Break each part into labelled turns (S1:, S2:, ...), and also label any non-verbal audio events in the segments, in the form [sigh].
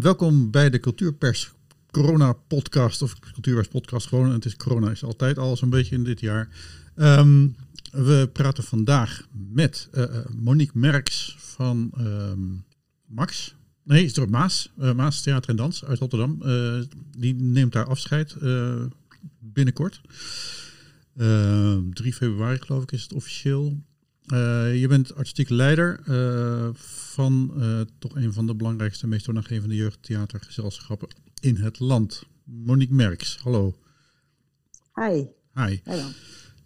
S1: welkom bij de Cultuurpers Corona podcast of Cultuurpers podcast gewoon. Het is corona is altijd al zo'n beetje in dit jaar. Ehm, we praten vandaag met uh, Monique Merks van ehm, Max. Nee, is er Maas, uh, Maas Theater en Dans uit Rotterdam. die neemt daar afscheid binnenkort. 3 februari geloof ik is het officieel. Uh, je bent artistiek leider uh, van uh, toch een van de belangrijkste, meest toonaangevende jeugdtheatergezelschappen in het land. Monique Merks, hallo.
S2: Hi.
S1: Hi. Hallo.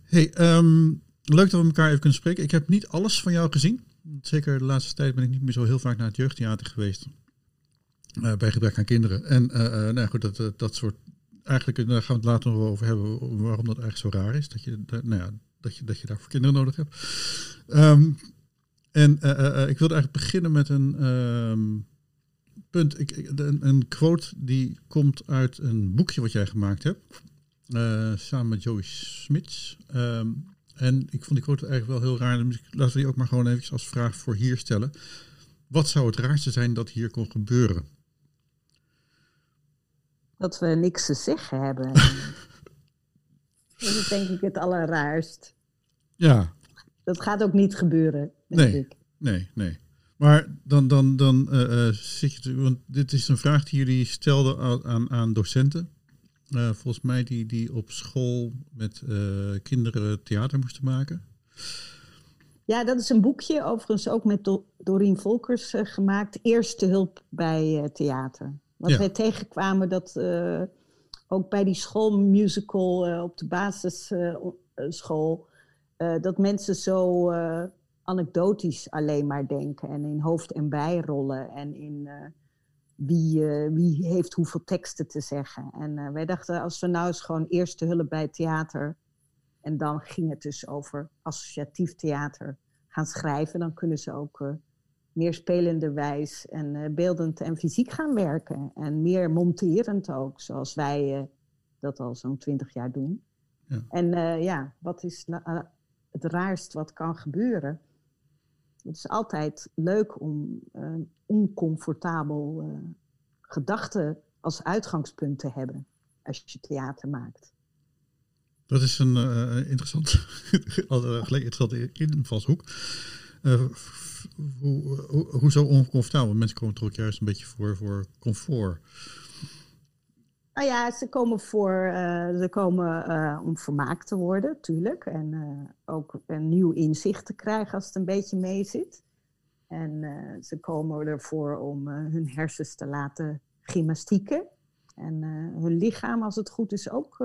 S1: Hey, um, leuk dat we elkaar even kunnen spreken. Ik heb niet alles van jou gezien. Zeker de laatste tijd ben ik niet meer zo heel vaak naar het jeugdtheater geweest. bij gebrek aan kinderen. En nou goed, dat, dat soort. Eigenlijk, daar gaan we het later nog over hebben waarom dat eigenlijk zo raar is. Dat je, nou ja, dat je, dat je daarvoor kinderen nodig hebt. Um, en uh, uh, ik wilde eigenlijk beginnen met een um, punt. Ik, een, een, quote die komt uit een boekje wat jij gemaakt hebt. Samen met Joey Smits. Um, en ik vond die quote eigenlijk wel heel raar. Dus laten we die ook maar gewoon even als vraag voor hier stellen. Wat zou het raarste zijn dat hier kon gebeuren?
S2: Dat we niks te zeggen hebben. [laughs] Dat is denk ik het allerraarst.
S1: Ja.
S2: Dat gaat ook niet gebeuren,
S1: denk
S2: nee, ik.
S1: Nee, nee. Maar dan, dan, dan uh, zit je... Want dit is een vraag die jullie stelden aan, aan docenten. Uh, volgens mij die, die op school met uh, kinderen theater moesten maken.
S2: Ja, dat is een boekje, overigens ook met Do Doreen Volkers gemaakt. Eerste hulp bij theater. Want ja. wij tegenkwamen dat ook bij die schoolmusical uh, op de basisschool, uh, dat mensen zo anekdotisch alleen maar denken en in hoofd- en bijrollen en in wie, wie heeft hoeveel teksten te zeggen. En wij dachten, als we nou eens gewoon eerste hulp bij theater en dan ging het dus over associatief theater gaan schrijven, dan kunnen ze ook meer spelenderwijs en uh, beeldend en fysiek gaan werken. En meer monterend ook, zoals wij uh, dat al zo'n twintig jaar doen. Ja. En uh, ja, wat is het raarst wat kan gebeuren? Het is altijd leuk om een oncomfortabel gedachte als uitgangspunt te hebben als je theater maakt.
S1: Dat is een interessant, [laughs] interessante invalshoek. Uh, hoe, hoe, hoezo oncomfortabel? Mensen komen toch ook juist een beetje voor, voor comfort.
S2: Nou ja, ze komen voor, uh, ze komen uh, om vermaakt te worden, natuurlijk. En uh, ook een nieuw inzicht te krijgen als het een beetje mee zit. En ze komen ervoor om hun hersens te laten gymnastieken. En hun lichaam, als het goed is, ook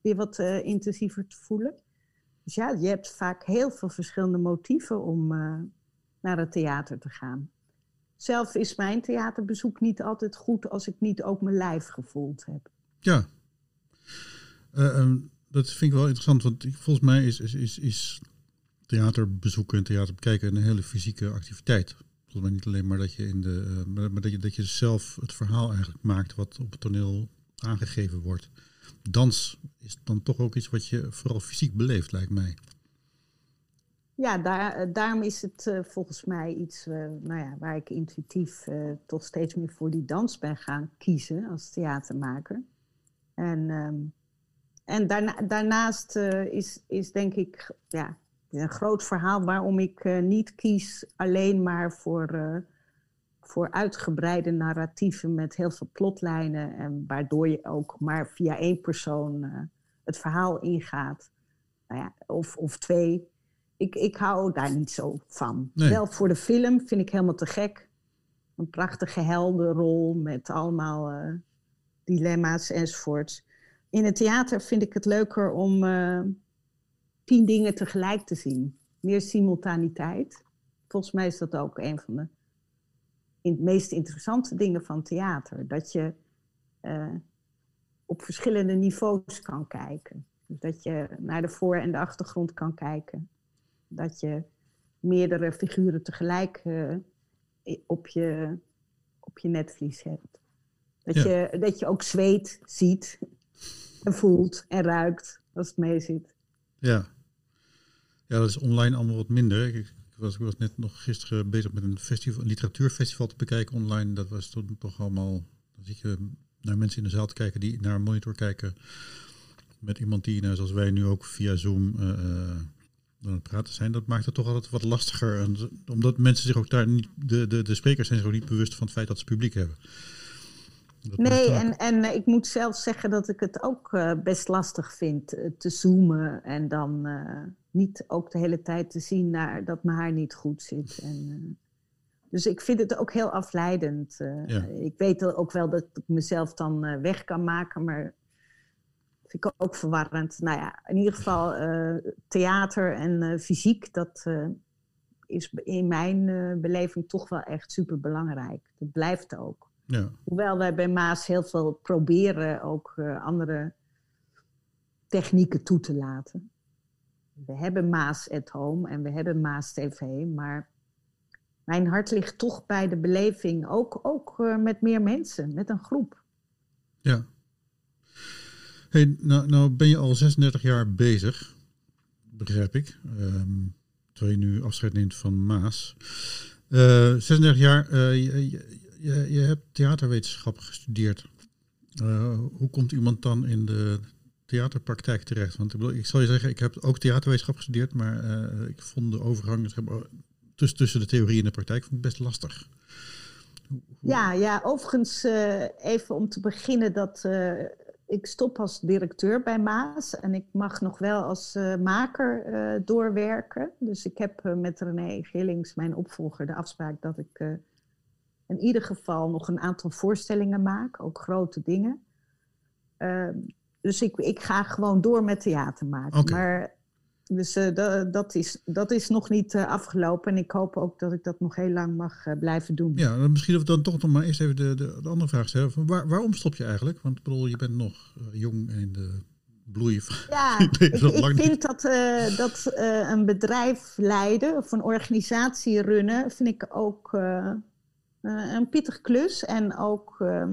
S2: weer wat intensiever te voelen. Dus ja, je hebt vaak heel veel verschillende motieven om naar het theater te gaan. Zelf is mijn theaterbezoek niet altijd goed als ik niet ook mijn lijf gevoeld heb.
S1: Ja, uh, dat vind ik wel interessant, want volgens mij is, is, is, is theaterbezoeken en theater bekijken een hele fysieke activiteit. Volgens mij niet alleen maar dat je in de, uh, maar dat je, dat je zelf het verhaal eigenlijk maakt wat op het toneel aangegeven wordt. Dans is dan toch ook iets wat je vooral fysiek beleeft, lijkt mij
S2: ja, daar, eh, daarom is het uh, volgens mij iets uh, nou ja, waar ik intuïtief toch steeds meer voor die dans ben gaan kiezen als theatermaker. En, um, en daarna, daarnaast is, is denk ik ja, een groot verhaal waarom ik niet kies alleen maar voor, voor uitgebreide narratieven met heel veel plotlijnen. En waardoor je ook maar via één persoon het verhaal ingaat. Nou ja, of, of twee ik, ik hou daar niet zo van. Wel voor de film vind ik helemaal te gek. Een prachtige heldenrol met allemaal uh, dilemma's enzovoorts. In het theater vind ik het leuker om uh, tien dingen tegelijk te zien. Meer simultaniteit. Volgens mij is dat ook een van de in, meest interessante dingen van theater. Dat je uh, op verschillende niveaus kan kijken. Dus dat je naar de voor- en de achtergrond kan kijken dat je meerdere figuren tegelijk uh, op, je, op je netvlies hebt. Dat, je, dat je ook zweet ziet en voelt en ruikt als het mee zit.
S1: Ja. Ja, dat is online allemaal wat minder. Ik, was, ik was net nog gisteren bezig met een, festival, een literatuurfestival te bekijken online. Dat was toen toch allemaal. Dan zie je naar mensen in de zaal te kijken die naar een monitor kijken. Met iemand die, nou, zoals wij nu ook via Zoom uh, het praten zijn. Dat maakt het toch altijd wat lastiger. En, omdat mensen zich ook daar niet. De, de, de sprekers zijn zich ook niet bewust van het feit dat ze publiek hebben.
S2: nee, en, en ik moet zelf zeggen dat ik het ook uh, best lastig vind uh, te zoomen en dan uh, niet ook de hele tijd te zien naar dat mijn haar niet goed zit. En, dus ik vind het ook heel afleidend. Ja. Ik weet ook wel dat ik mezelf dan weg kan maken, maar vind ik ook verwarrend. Nou ja, in ieder geval theater en fysiek, dat is in mijn beleving toch wel echt super belangrijk. Dat blijft ook. Ja. Hoewel wij bij Maas heel veel proberen ook andere technieken toe te laten. We hebben Maas at Home en we hebben Maas TV, maar mijn hart ligt toch bij de beleving, ook, ook met meer mensen, met een groep.
S1: Ja. Hey, nou, nou ben je al 36 jaar bezig, begrijp ik. Um, terwijl je nu afscheid neemt van Maas. Uh, eh, 36 jaar, je, je, je hebt theaterwetenschap gestudeerd. Uh, hoe komt iemand dan in de theaterpraktijk terecht? Want ik, ik zal je zeggen, ik heb ook theaterwetenschap gestudeerd, maar ik vond de overgang tussen, de theorie en de praktijk vond ik best lastig.
S2: Ja, ja, overigens even om te beginnen dat ik stop als directeur bij Maas en ik mag nog wel als maker doorwerken. Dus ik heb met René Gillings, mijn opvolger, de afspraak dat ik in ieder geval nog een aantal voorstellingen maak, ook grote dingen. Uh, dus ik, ik ga gewoon door met theater maken. Okay. Maar dus uh, dat, is, dat is nog niet uh, afgelopen. En ik hoop ook dat ik dat nog heel lang mag uh, blijven doen.
S1: Ja, misschien of we dan toch nog maar eerst even de, de, de andere vraag stellen. Van waar, waarom stop je eigenlijk? Want bedoel, je bent nog jong en in de bloei.
S2: Ja, [laughs] ik, ik vind dat, dat een bedrijf leiden of een organisatie runnen, vind ik ook een pittig klus. En ook, uh,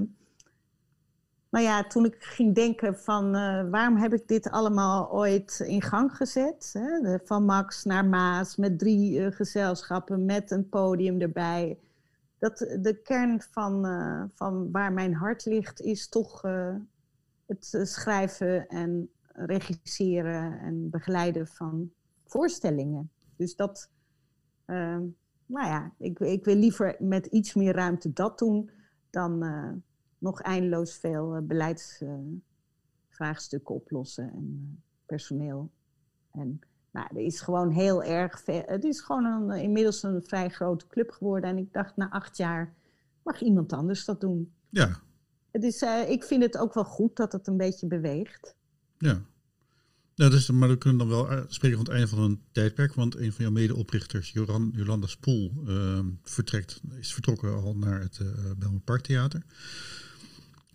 S2: nou ja, toen ik ging denken van uh, waarom heb ik dit allemaal ooit in gang gezet? Hè? Van Max naar Maas met drie uh, gezelschappen, met een podium erbij. Dat de kern van, van waar mijn hart ligt is toch het schrijven en regisseren en begeleiden van voorstellingen. Dus dat nou ja, ik, ik wil liever met iets meer ruimte dat doen dan nog eindeloos veel uh, beleidsvraagstukken oplossen en personeel. En nou, er is gewoon heel erg veel. Het is gewoon een, inmiddels een vrij grote club geworden. En ik dacht, na acht jaar mag iemand anders dat doen.
S1: Ja.
S2: Het is, ik vind het ook wel goed dat het een beetje beweegt.
S1: Ja. Ja, dus, maar we kunnen dan wel eh, spreken van het einde van een tijdperk, want een van jouw medeoprichters, Joran, Jolanda Spoel, uh, vertrekt, is vertrokken al naar het uh, Belmer Parktheater.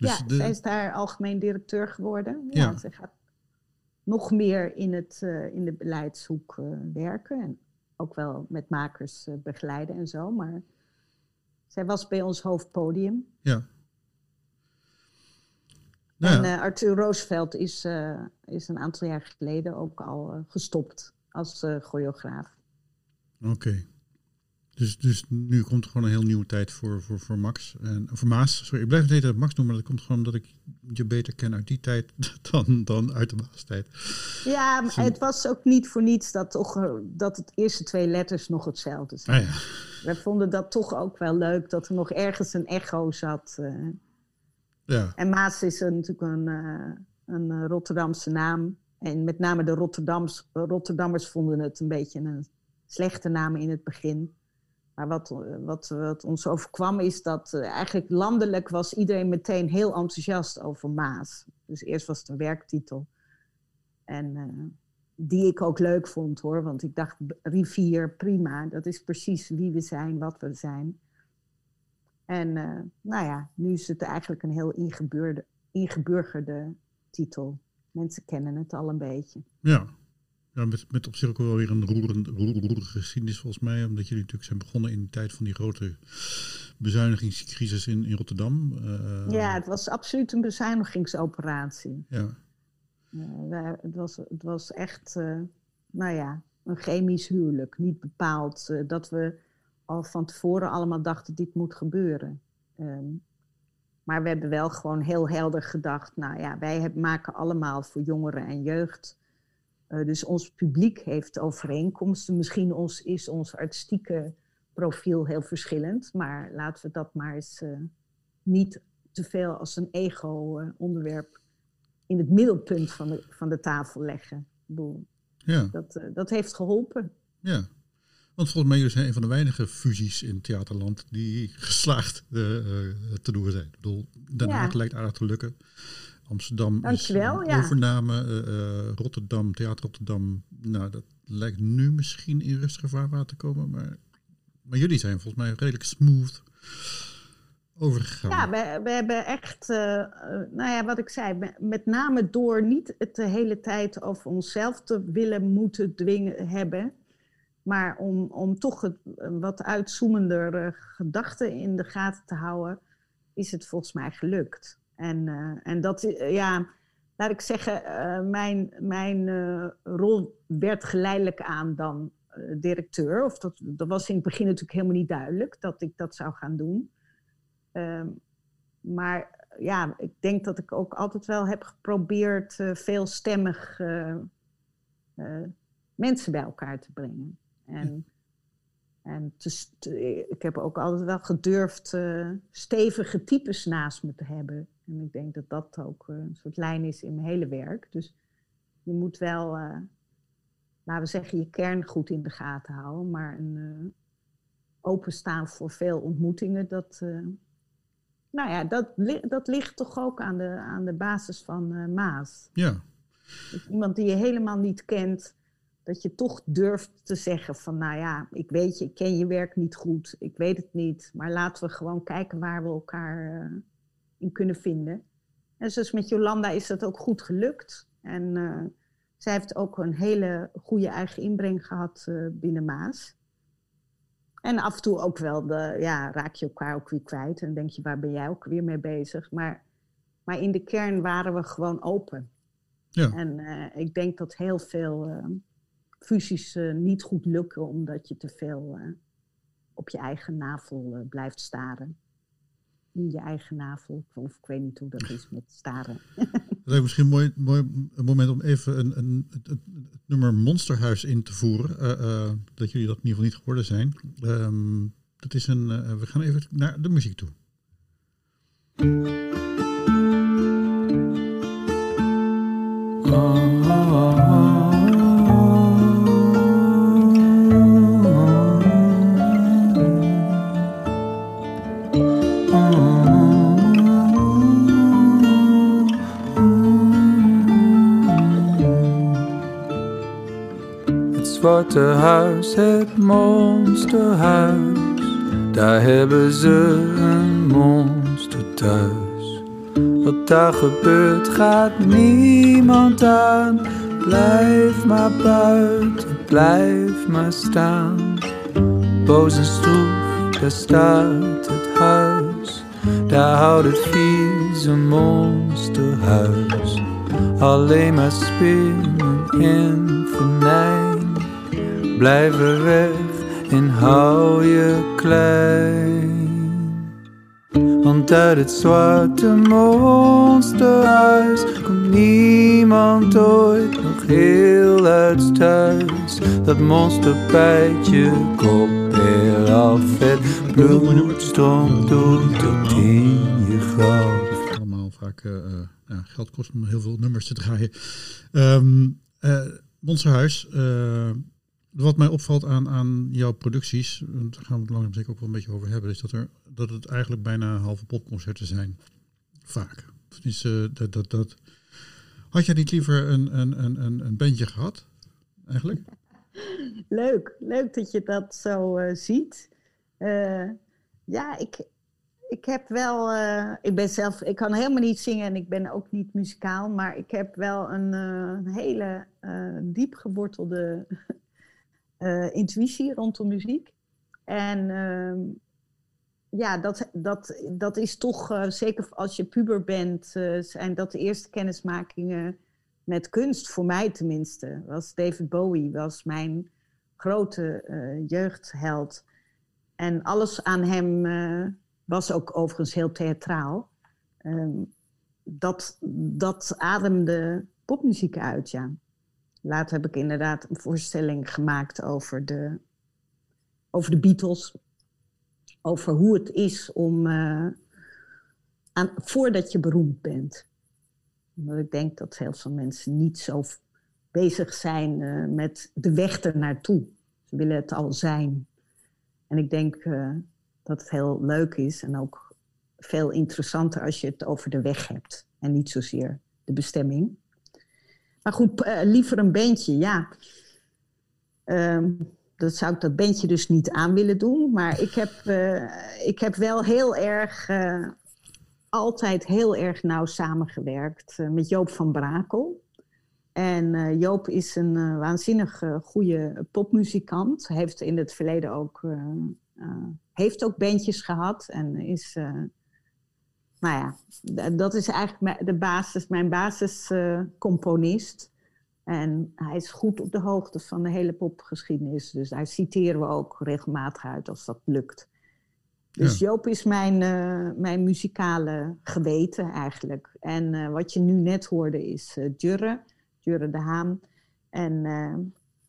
S2: Dus ja, de... zij is daar algemeen directeur geworden. Ja, ja. Zij gaat nog meer in, het, uh, in de beleidshoek werken en ook wel met makers begeleiden en zo, maar zij was bij ons hoofdpodium.
S1: Ja.
S2: En uh, Arthur Roosevelt is, is een aantal jaar geleden ook al gestopt als choreograaf.
S1: Oké. Okay. Dus, dus nu komt er gewoon een heel nieuwe tijd voor, voor, voor Max. En, voor Maas. Sorry, ik blijf het hele Max noemen, maar dat komt gewoon omdat ik je beter ken uit die tijd [laughs] dan, dan uit de Maas-tijd.
S2: Ja, maar het was ook niet voor niets dat, toch, dat het eerste twee letters nog hetzelfde zijn.
S1: Ah, ja.
S2: We vonden dat toch ook wel leuk, dat er nog ergens een echo zat.
S1: Ja.
S2: En Maas is natuurlijk een, uh, een eh, Rotterdamse naam. En met name de Rotterdams, Rotterdammers vonden het een beetje een slechte naam in het begin. Maar wat, wat, wat ons overkwam is dat uh, eigenlijk landelijk was iedereen meteen heel enthousiast over Maas. Dus eerst was het een werktitel. En uh, die ik ook leuk vond hoor, want ik dacht rivier, prima. Dat is precies wie we zijn, wat we zijn. En nou ja, nu is het eigenlijk een heel ingeburgerde titel. Mensen kennen het al een beetje.
S1: Ja, ja met, met op zich ook wel weer een roerende, roerende geschiedenis volgens mij. Omdat jullie natuurlijk zijn begonnen in de tijd van die grote bezuinigingscrisis in, in Rotterdam.
S2: Uh, ja, het was absoluut een bezuinigingsoperatie.
S1: Ja.
S2: Uh, het, was, het was echt, nou ja, een chemisch huwelijk. Niet bepaald eh, dat we al van tevoren allemaal dachten dit moet gebeuren. Ehm, maar we hebben wel gewoon heel helder gedacht, nou ja, wij maken allemaal voor jongeren en jeugd. Uh, dus ons publiek heeft overeenkomsten. Misschien ons, is ons artistieke profiel heel verschillend, maar laten we dat maar eens uh, niet te veel als een ego-onderwerp in het middelpunt van de, van de tafel leggen. Ik bedoel, ja. dat, dat heeft geholpen.
S1: Ja, want volgens mij zijn een van de weinige fusies in theaterland die geslaagd uh, te doen zijn. Ik bedoel, Haag ja. lijkt aardig te lukken. Amsterdam
S2: Dankjewel,
S1: is
S2: ja.
S1: overname, uh, Rotterdam, Theater Rotterdam. Nou, dat lijkt nu misschien in rustige vaarwater te komen, maar, maar jullie zijn volgens mij redelijk smooth overgegaan.
S2: Ja, we, we hebben echt, uh, nou ja, wat ik zei, met name door niet het de hele tijd over onszelf te willen moeten dwingen hebben, maar om, om toch het, een wat uitzoemender gedachten in de gaten te houden, is het volgens mij gelukt. En, uh, en dat, ja, laat ik zeggen, mijn, mijn rol werd geleidelijk aan dan directeur. Of dat, dat was in het begin natuurlijk helemaal niet duidelijk dat ik dat zou gaan doen. Um, maar ja, ik denk dat ik ook altijd wel heb geprobeerd uh, veelstemmig uh, uh, mensen bij elkaar te brengen. En, en te, ik heb ook altijd wel gedurfd stevige types naast me te hebben. En ik denk dat dat ook een soort lijn is in mijn hele werk. Dus je moet wel, laten we zeggen, je kern goed in de gaten houden. Maar een, openstaan voor veel ontmoetingen, dat nou ja, dat, dat ligt toch ook aan de, aan de basis van Maas.
S1: Ja.
S2: Dus iemand die je helemaal niet kent, dat je toch durft te zeggen van, nou ja, ik weet je, ik ken je werk niet goed, ik weet het niet, maar laten we gewoon kijken waar we elkaar in kunnen vinden. En zoals met Jolanda is dat ook goed gelukt. En uh, zij heeft ook een hele goede eigen inbreng gehad binnen Maas. En af en toe ook wel, de, ja, raak je elkaar ook weer kwijt. En denk je, waar ben jij ook weer mee bezig? Maar, maar in de kern waren we gewoon open.
S1: Ja.
S2: En uh, ik denk dat heel veel uh, fusies uh, niet goed lukken, omdat je te veel op je eigen navel blijft staren. In je eigen navel. Of ik weet niet hoe dat is met staren.
S1: Dat is misschien een mooi, mooi moment om even een, een, het, het nummer Monsterhuis in te voeren. Uh, uh, dat jullie dat in ieder geval niet geworden zijn. Um, dat is een, uh, we gaan even naar de muziek toe. Oh,
S3: Waterhuis, het monsterhuis. Daar hebben ze een monster thuis. Wat daar gebeurt gaat niemand aan. Blijf maar buiten, blijf maar staan. Boos en stroef, daar staat het huis. Daar houdt het vieze monsterhuis. Alleen maar spinnen en venijn. Blijf er weg en hou je klein. Want uit het zwarte monsterhuis komt niemand ooit nog heel uit thuis. Dat monster bijt je kop weer af, het bloed stroomt door tot in je graf.
S1: Allemaal vaak uh, ja, geld kost om heel veel nummers te draaien. Um, uh, Monsterhuis, wat mij opvalt aan, aan jouw producties, daar gaan we het langzaam zeker ook wel een beetje over hebben, is dat, er, dat het eigenlijk bijna halve popconcerten zijn. Vaak. Dus, dat, dat, dat. Had jij niet liever een, een, een, een bandje gehad, eigenlijk? [laughs]
S2: Leuk, leuk dat je dat zo uh, ziet. Uh, ja, ik, ik heb wel, ik ben zelf, ik kan helemaal niet zingen en ik ben ook niet muzikaal, maar ik heb wel een hele diep gewortelde uh, intuïtie rondom muziek. En uh, ja, dat, dat, dat is toch, uh, zeker als je puber bent, uh, zijn dat de eerste kennismakingen met kunst, voor mij tenminste, was David Bowie was mijn grote jeugdheld. En alles aan hem was ook overigens heel theatraal. Um, dat, dat ademde popmuziek uit, ja. Later heb ik inderdaad een voorstelling gemaakt over de, over de Beatles. Over hoe het is om, uh, aan, voordat je beroemd bent. Omdat ik denk dat heel veel mensen niet zo bezig zijn uh, met de weg ernaartoe. Ze willen het al zijn. En ik denk uh, dat het heel leuk is en ook veel interessanter als je het over de weg hebt. En niet zozeer de bestemming. Maar goed, uh, liever een bandje, ja. Um, dat zou ik dat bandje dus niet aan willen doen. Maar ik heb, uh, ik heb wel heel erg, uh, altijd heel erg nauw samengewerkt met Joop van Brakel. En Joop is een waanzinnig goede popmuzikant. Heeft in het verleden ook, heeft ook bandjes gehad en is nou ja, dat is eigenlijk de basis, mijn basiscomponist. Uh, en hij is goed op de hoogte van de hele popgeschiedenis. Dus daar citeren we ook regelmatig uit als dat lukt. Dus ja. Joop is mijn, uh, mijn muzikale geweten eigenlijk. En uh, wat je nu net hoorde is uh, Jurre, Jurre de Haan. En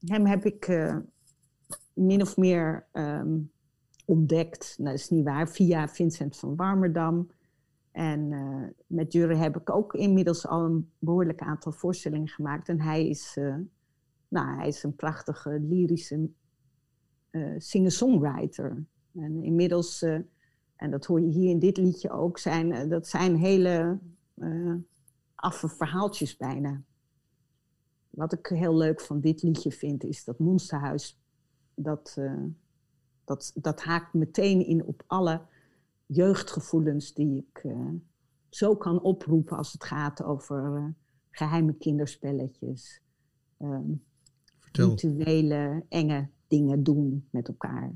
S2: hem heb ik min of meer um, ontdekt, nou, dat is niet waar, via Vincent van Warmerdam. En uh, met Jure heb ik ook inmiddels al een behoorlijk aantal voorstellingen gemaakt. En hij is, uh, nou, hij is een prachtige lyrische uh, singer-songwriter. En inmiddels, en dat hoor je hier in dit liedje ook, zijn, dat zijn hele affe verhaaltjes bijna. Wat ik heel leuk van dit liedje vind, is dat Monsterhuis, dat, dat, dat haakt meteen in op alle jeugdgevoelens die ik uh, zo kan oproepen als het gaat over uh, geheime kinderspelletjes. Um, rituele, enge dingen doen met elkaar.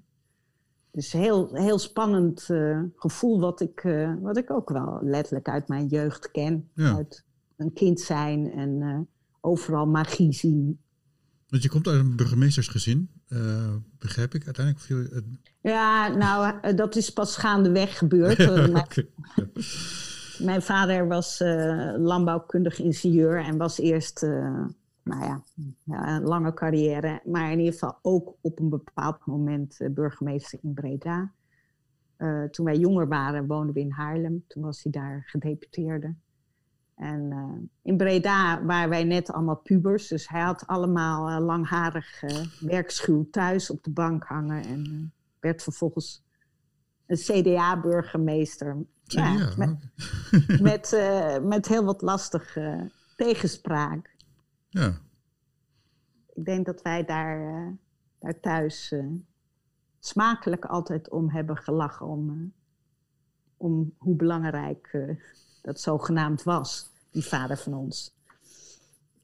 S2: Dus heel, heel spannend uh, gevoel wat ik, wat ik ook wel letterlijk uit mijn jeugd ken. Ja. Uit een kind zijn en overal magie zien.
S1: Want je komt uit een burgemeestersgezin, uh, begrijp ik uiteindelijk? Viel.
S2: Ja, nou, uh, dat is pas gaandeweg gebeurd. ja, [laughs] mijn, okay. mijn, vader was landbouwkundig ingenieur en was eerst, nou ja, ja, een lange carrière, maar in ieder geval ook op een bepaald moment burgemeester in Breda. toen wij jonger waren, woonden we in Haarlem. Toen was hij daar gedeputeerde. En uh, in Breda waren wij net allemaal pubers. Dus hij had allemaal uh, langharig uh, werkschuw thuis op de bank hangen. En werd vervolgens een CDA-burgemeester. Ja, met, [laughs] met, met, heel wat lastige tegenspraak.
S1: Ja.
S2: Ik denk dat wij daar, daar thuis smakelijk altijd om hebben gelachen. Om, om hoe belangrijk dat zogenaamd was, die vader van ons.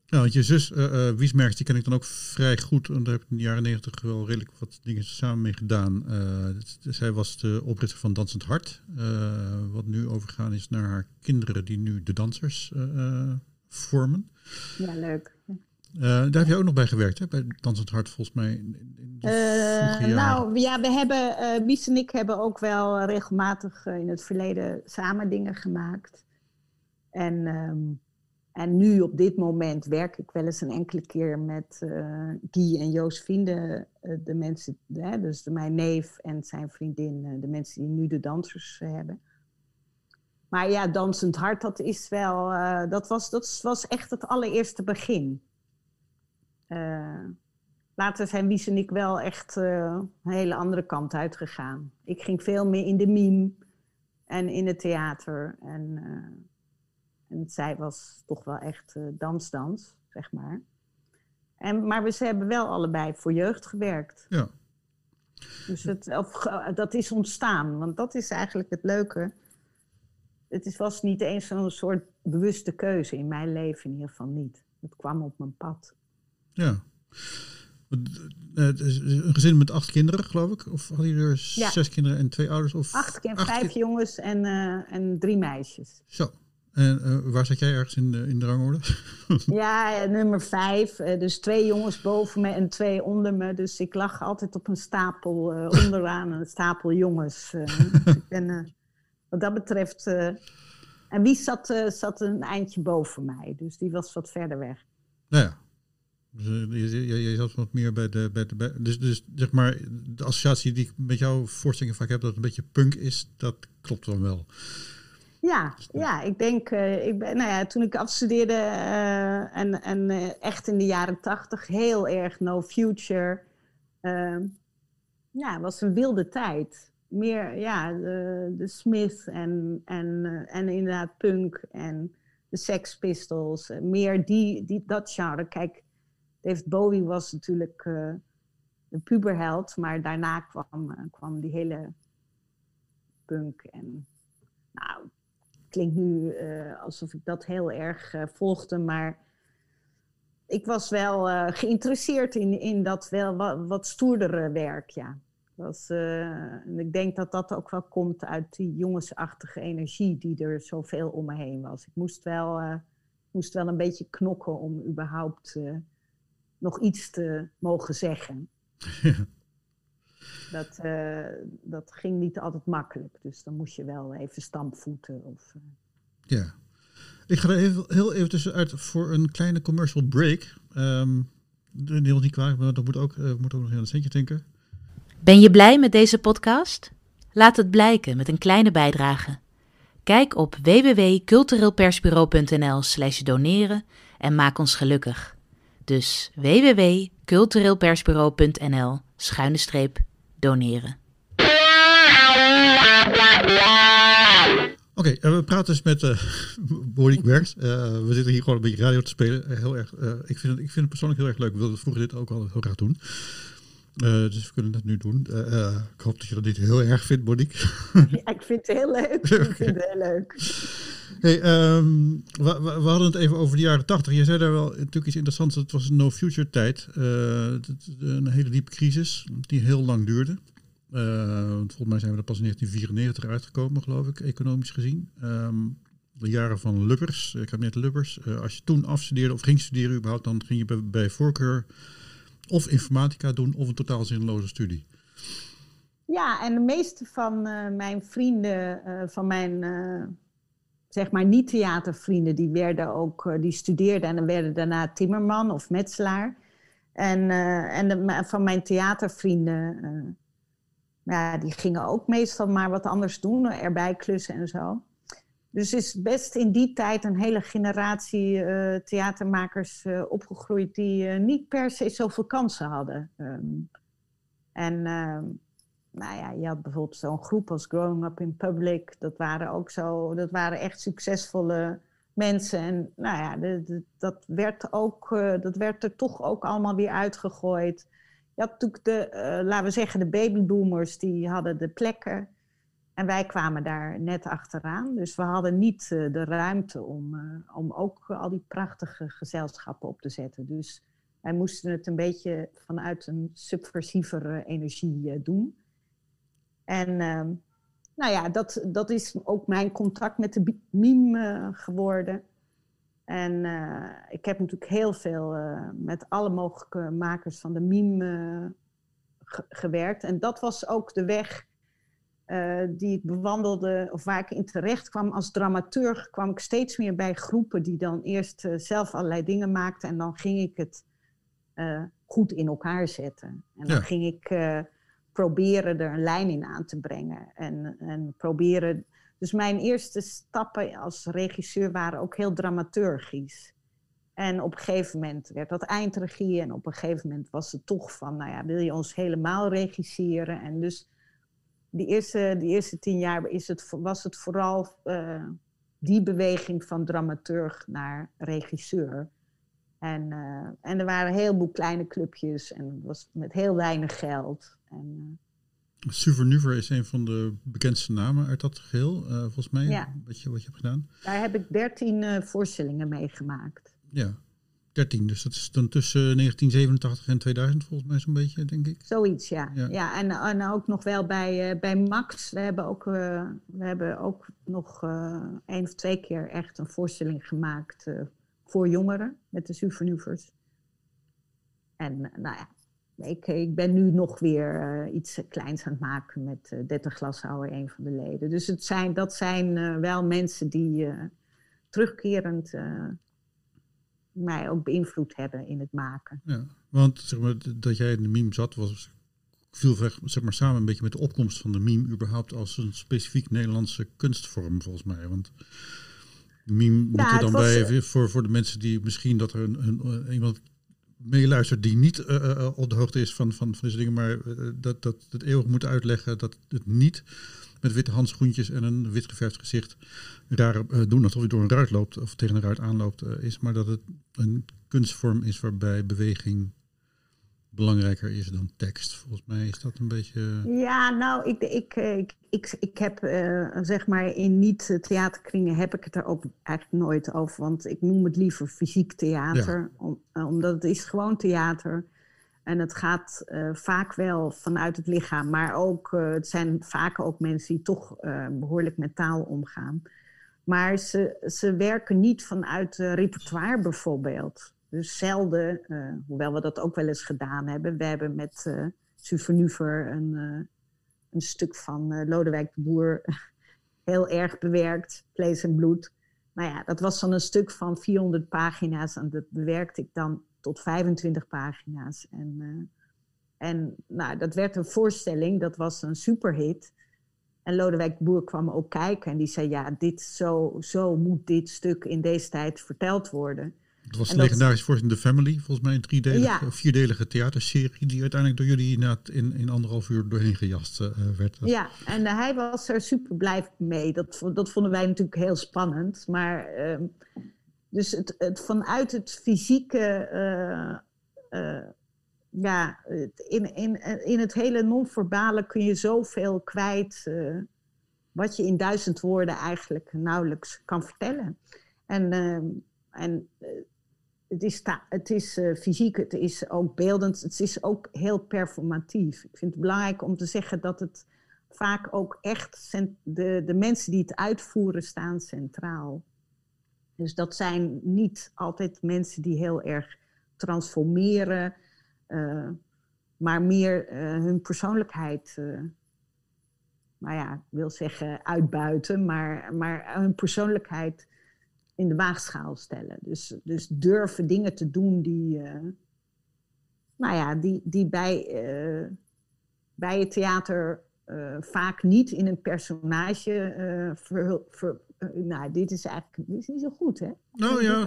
S1: Ja, want je zus, uh, uh, Wiesmerks, die ken ik dan ook vrij goed. En daar heb ik in de jaren negentig wel redelijk wat dingen samen mee gedaan. Uh, zij was de oprichter van Dansend Hart. wat nu overgaan is naar haar kinderen die nu de dansers vormen.
S2: Ja, leuk.
S1: daar heb je ook nog bij gewerkt, hè? bij Dansend Hart, volgens mij. In, in
S2: nou ja, we hebben, Wies en ik hebben ook wel regelmatig in het verleden samen dingen gemaakt. En, um, en nu op dit moment werk ik wel eens een enkele keer met uh, Guy en Josephine, uh, de mensen, hè, dus mijn neef en zijn vriendin, uh, de mensen die nu de dansers hebben. Maar ja, Dansend Hart, dat is wel, dat, was, dat was echt het allereerste begin. later zijn Wies en ik wel echt een hele andere kant uitgegaan. Ik ging veel meer in de mime en in het theater en... En zij was toch wel echt uh, dansdans, zeg maar. En, maar we, ze hebben wel allebei voor jeugd gewerkt.
S1: Ja.
S2: Dus het, of, dat is ontstaan, want dat is eigenlijk het leuke. Het is, was niet eens zo'n soort bewuste keuze in mijn leven, in ieder geval niet. Het kwam op mijn pad.
S1: Ja. Het is een gezin met acht kinderen, geloof ik? Of hadden jullie er ja. zes kinderen en twee ouders? Of
S2: acht, vijf jongens en, uh, en drie meisjes.
S1: Zo, En uh, waar zat jij ergens in de, in de rangorde? [laughs]
S2: ja, nummer vijf. Uh, dus twee jongens boven me en twee onder me. Dus ik lag altijd op een stapel uh, [laughs] onderaan, een stapel jongens. Dus ik ben, wat dat betreft. en wie zat, zat een eindje boven mij? Dus die was wat verder weg.
S1: Nou ja. Dus, je, je, je, zat wat meer bij de. Bij de bij, dus, dus zeg maar, de associatie die ik met jouw voorstellingen vaak heb, dat het een beetje punk is, dat klopt dan wel.
S2: Ja, ja, ik denk, uh, ik ben, nou ja, toen ik afstudeerde uh, en, en uh, echt in de jaren tachtig heel erg no future. Ehm, ja, was een wilde tijd. Meer, ja, de, de Smith en, en, en inderdaad punk en de Sex Pistols. meer die, die, dat genre. Kijk, David Bowie was natuurlijk de puberheld, maar daarna kwam, kwam die hele punk en nou, klinkt nu uh, alsof ik dat heel erg uh, volgde, maar ik was wel uh, geïnteresseerd in, in dat wel wat, wat stoerdere werk, ja. Was, en ik denk dat dat ook wel komt uit die jongensachtige energie die er zoveel om me heen was. Ik moest wel, moest wel een beetje knokken om überhaupt nog iets te mogen zeggen. [laughs] Dat, uh, dat ging niet altijd makkelijk. Dus dan moest je wel even stampvoeten. Of, uh...
S1: Ja. Ik ga er even, heel even tussenuit voor een kleine commercial break. Um, de niet kwaad, maar dat moet ook, uh, moet ook nog in een centje denken.
S4: Ben je blij met deze podcast? Laat het blijken met een kleine bijdrage. Kijk op www.cultureelpersbureau.nl slash doneren en maak ons gelukkig. Dus www.cultureelpersbureau.nl schuine streep doneren.
S1: Oké, okay, we praten dus met uh, [laughs] Monique Werks. Uh, we zitten hier gewoon een beetje radio te spelen. Uh, heel erg, ik, vind het, ik vind het persoonlijk heel erg leuk. We wilden vroeger dit ook al heel graag doen. dus we kunnen het nu doen. ik hoop dat je dat niet heel erg vindt, Monique.
S2: ja, ik vind het heel leuk. [laughs] Ik vind het heel leuk.
S1: Hey, um, we, hadden het even over de jaren tachtig. Je zei daar wel natuurlijk iets interessants. Het was een no-future tijd. een hele diepe crisis die heel lang duurde. Uh, volgens mij zijn we er pas in 1994 uitgekomen, geloof ik, economisch gezien. Um, de jaren van Lubbers, ik heb net Lubbers. Als je toen afstudeerde of ging studeren überhaupt, dan ging je bij, voorkeur of informatica doen of een totaal zinloze studie.
S2: Ja, en de meeste van mijn vrienden, van mijn zeg maar niet-theatervrienden, die werden ook, die studeerden en dan werden daarna timmerman of metselaar. En, en de, van mijn theatervrienden ja, die gingen ook meestal maar wat anders doen, erbij klussen en zo. Dus is best in die tijd een hele generatie theatermakers opgegroeid die niet per se zoveel kansen hadden. Um, en ehm, nou ja, je had bijvoorbeeld zo'n groep als Growing Up in Public. Dat waren ook zo, dat waren echt succesvolle mensen. En nou ja, de, dat, werd ook, dat werd er toch ook allemaal weer uitgegooid. Je had natuurlijk de, uh, laten we zeggen, de babyboomers, die hadden de plekken. En wij kwamen daar net achteraan. Dus we hadden niet uh, de ruimte om, om ook al die prachtige gezelschappen op te zetten. Dus wij moesten het een beetje vanuit een subversievere energie doen. En ehm, nou ja, dat, dat is ook mijn contact met de meme geworden. En uh, ik heb natuurlijk heel veel uh, met alle mogelijke makers van de meme uh, gewerkt. En dat was ook de weg die ik bewandelde, of waar ik in terecht kwam als dramaturg, kwam ik steeds meer bij groepen die dan eerst zelf allerlei dingen maakten. En dan ging ik het goed in elkaar zetten. En dan ja. ging ik proberen er een lijn in aan te brengen. En, en proberen dus mijn eerste stappen als regisseur waren ook heel dramaturgisch. En op een gegeven moment werd dat eindregie en op een gegeven moment was het toch van, nou ja, wil je ons helemaal regisseren? En dus die eerste, die eerste tien jaar is het, was het vooral uh, die beweging van dramaturg naar regisseur. En, uh, en er waren een heleboel kleine clubjes en het was met heel weinig geld. En,
S1: Suvernuver is een van de bekendste namen uit dat geheel, uh, volgens mij,
S2: ja.
S1: wat, je, wat je hebt gedaan.
S2: Daar heb ik dertien uh, voorstellingen meegemaakt.
S1: Ja, 13. Dus dat is dan tussen 1987 en 2000 volgens mij zo'n beetje, denk ik.
S2: Zoiets, ja.
S1: Ja.
S2: ja. en, en ook nog wel bij, eh, bij Max. We hebben ook, eh, we hebben ook nog eh één of twee keer echt een voorstelling gemaakt eh, voor jongeren met de Suvernuvers. En eh, nou ja, ik, ik ben nu nog weer eh, iets kleins aan het maken met eh 30 Glashouwer, een van de leden. Dus het zijn, dat zijn eh, wel mensen die eh, terugkerend eh, mij ook beïnvloed hebben in het maken.
S1: Ja, want zeg maar, dat jij in de meme zat, was viel zeg maar, samen een beetje met de opkomst van de meme überhaupt als een specifiek Nederlandse kunstvorm, volgens mij. Want meme moeten
S2: het
S1: dan
S2: was,
S1: bij,
S2: eh,
S1: voor, voor de mensen die misschien dat er een, een, eh, iemand meeluistert die niet eh, eh, op de hoogte is van, van, van deze dingen, maar eh, dat, dat het eeuwig moet uitleggen dat het niet met witte handschoentjes en een wit geverfd gezicht raar eh, doen alsof je door een ruit loopt of tegen een ruit aanloopt eh, is, maar dat het een kunstvorm is waarbij beweging belangrijker is dan tekst. Volgens mij is dat een beetje.
S2: Ja, nou, ik, ik, eh, ik, ik, ik heb eh, zeg maar in niet-theaterkringen heb ik het er ook eigenlijk nooit over. Want ik noem het liever fysiek theater, om, eh, omdat het is gewoon theater. En het gaat eh, vaak wel vanuit het lichaam, maar ook, eh, het zijn vaak ook mensen die toch eh, behoorlijk met taal omgaan. Maar ze, ze werken niet vanuit eh, repertoire bijvoorbeeld. Dus zelden, eh, hoewel we dat ook wel eens gedaan hebben. We hebben met Suvernuver een, eh, een stuk van Lodewijk de Boer [laughs] heel erg bewerkt, vlees en bloed. Nou ja, dat was dan een stuk van 400 pagina's en dat bewerkte ik dan tot 25 pagina's. En, en nou, dat werd een voorstelling, dat was een superhit. En Lodewijk de Boer kwam ook kijken en die zei: Ja, dit, zo, zo moet dit stuk in deze tijd verteld worden.
S1: Het was
S2: En
S1: de
S2: dat-
S1: legendarische voorstelling The Family, volgens mij een driedelige,
S2: Ja.
S1: vierdelige theaterserie, die uiteindelijk door jullie in, in anderhalf uur doorheen gejast eh, werd. Dat-
S2: Ja, en eh, hij was er super blij mee. Dat, dat vonden wij natuurlijk heel spannend. Maar ehm, dus het, het, vanuit het fysieke, eh, eh, ja, in, in, in het hele non-verbale kun je zoveel kwijt. eh, wat je in duizend woorden eigenlijk nauwelijks kan vertellen. En, ehm, en eh, het is, het is eh, fysiek, het is ook beeldend, het is ook heel performatief. Ik vind het belangrijk om te zeggen dat het vaak ook echt de, de mensen die het uitvoeren staan centraal. Dus dat zijn niet altijd mensen die heel erg transformeren, eh, maar meer eh, hun persoonlijkheid, nou ja, ik wil zeggen uitbuiten, maar, maar hun persoonlijkheid in de waagschaal stellen. Dus, dus durven dingen te doen die, eh, nou ja, die, die bij, eh, bij het theater eh, vaak niet in een personage ver- nou, dit is eigenlijk dit is niet zo goed, hè?
S1: Nou ja,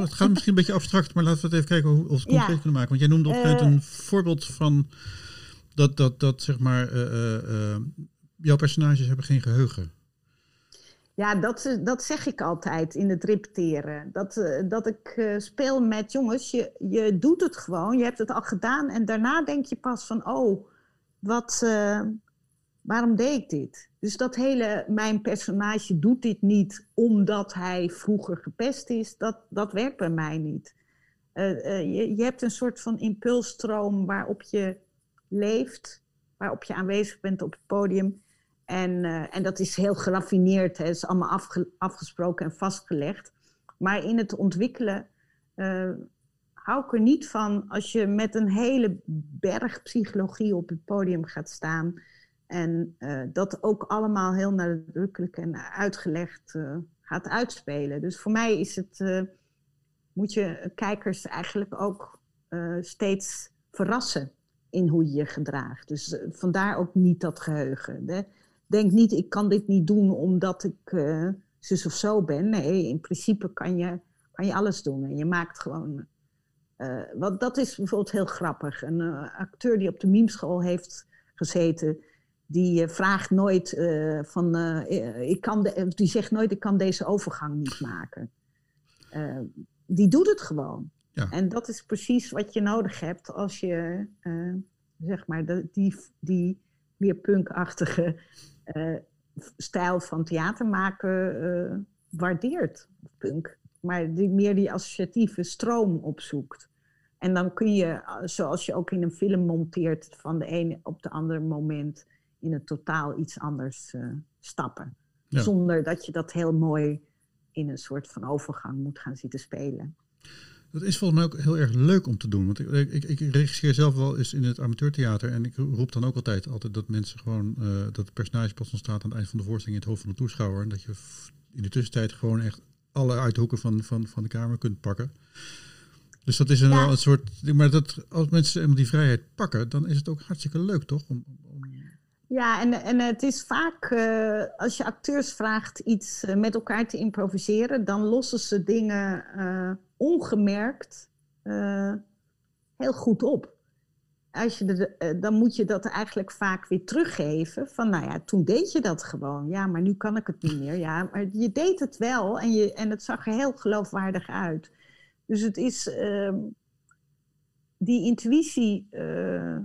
S1: het gaat misschien een beetje abstract, maar laten we het even kijken hoe, of we het concreet
S2: Ja.
S1: kunnen maken. Want jij noemde op een gegeven moment een voorbeeld van dat, dat, dat zeg maar, jouw personages hebben geen geheugen.
S2: Ja, dat, is- dat zeg ik altijd in het repeteren. Dat, eh, dat ik eh, speel met jongens, je, je doet het gewoon, je hebt het al gedaan en daarna denk je pas van, oh, wat, eh, waarom deed ik dit? Dus dat hele, mijn personage doet dit niet omdat hij vroeger gepest is, dat, dat werkt bij mij niet. Eh, eh, je, je hebt een soort van impulsstroom waarop je leeft, waarop je aanwezig bent op het podium. En, eh, en dat is heel geraffineerd, het is allemaal afge- afgesproken en vastgelegd. Maar in het ontwikkelen eh, hou ik er niet van als je met een hele berg psychologie op het podium gaat staan. En eh, dat ook allemaal heel nadrukkelijk en uitgelegd gaat uitspelen. Dus voor mij is het, moet je kijkers eigenlijk ook steeds verrassen in hoe je je gedraagt. Dus vandaar ook niet dat geheugen. Denk niet, ik kan dit niet doen omdat ik eh, zus of zo ben. Nee, in principe kan je, kan je alles doen. En je maakt gewoon... eh, want dat is bijvoorbeeld heel grappig. Een eh, acteur die op de mimeschool heeft gezeten... die vraagt nooit van... ik kan de, die zegt nooit, ik kan deze overgang niet maken. Die doet het gewoon.
S1: Ja.
S2: En dat is precies wat je nodig hebt als je, zeg maar, de, die, die meer punkachtige stijl van theater maken eh, waardeert. Punk. maar die, meer die associatieve stroom opzoekt. En dan kun je, eh, zoals je ook in een film monteert, van de ene op de andere moment in het totaal iets anders uh, stappen.
S1: Ja.
S2: Zonder dat je dat heel mooi in een soort van overgang moet gaan zitten spelen.
S1: Dat is volgens mij ook heel erg leuk om te doen. Want ik, ik, ik regisseer zelf wel eens in het amateurtheater. En ik roep dan ook altijd, altijd dat mensen gewoon... Uh, dat het personage pas ontstaat aan het eind van de voorstelling in het hoofd van de toeschouwer. En dat je in de tussentijd gewoon echt alle uithoeken van, van, van de kamer kunt pakken. Dus dat is een,
S2: Ja.
S1: een soort... Maar dat, als mensen eenmaal die vrijheid pakken, dan is het ook hartstikke leuk, toch? Om, om,
S2: Ja, en, en het is vaak, eh, als je acteurs vraagt iets eh, met elkaar te improviseren, dan lossen ze dingen eh, ongemerkt eh, heel goed op. Als je eh, dan moet je dat eigenlijk vaak weer teruggeven. Van nou ja, toen deed je dat gewoon. Ja, maar nu kan ik het niet meer. Ja, maar je deed het wel en, je, en het zag er heel geloofwaardig uit. Dus het is ehm, die intuïtie eh,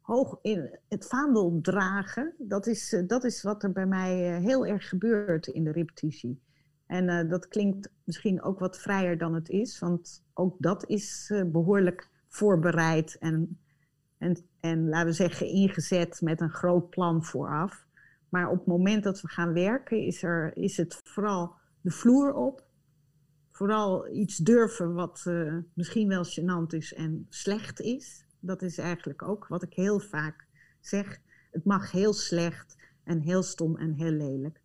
S2: hoog in het vaandel dragen. Dat is, dat is wat er bij mij heel erg gebeurt in de repetitie. En eh, dat klinkt misschien ook wat vrijer dan het is, want ook dat is eh, behoorlijk voorbereid en, en, en, laten we zeggen, ingezet met een groot plan vooraf. Maar op het moment dat we gaan werken, is, er, is het vooral de vloer op. Vooral iets durven wat eh, misschien wel gênant is en slecht is. Dat is eigenlijk ook wat ik heel vaak zeg. Het mag heel slecht en heel stom en heel lelijk.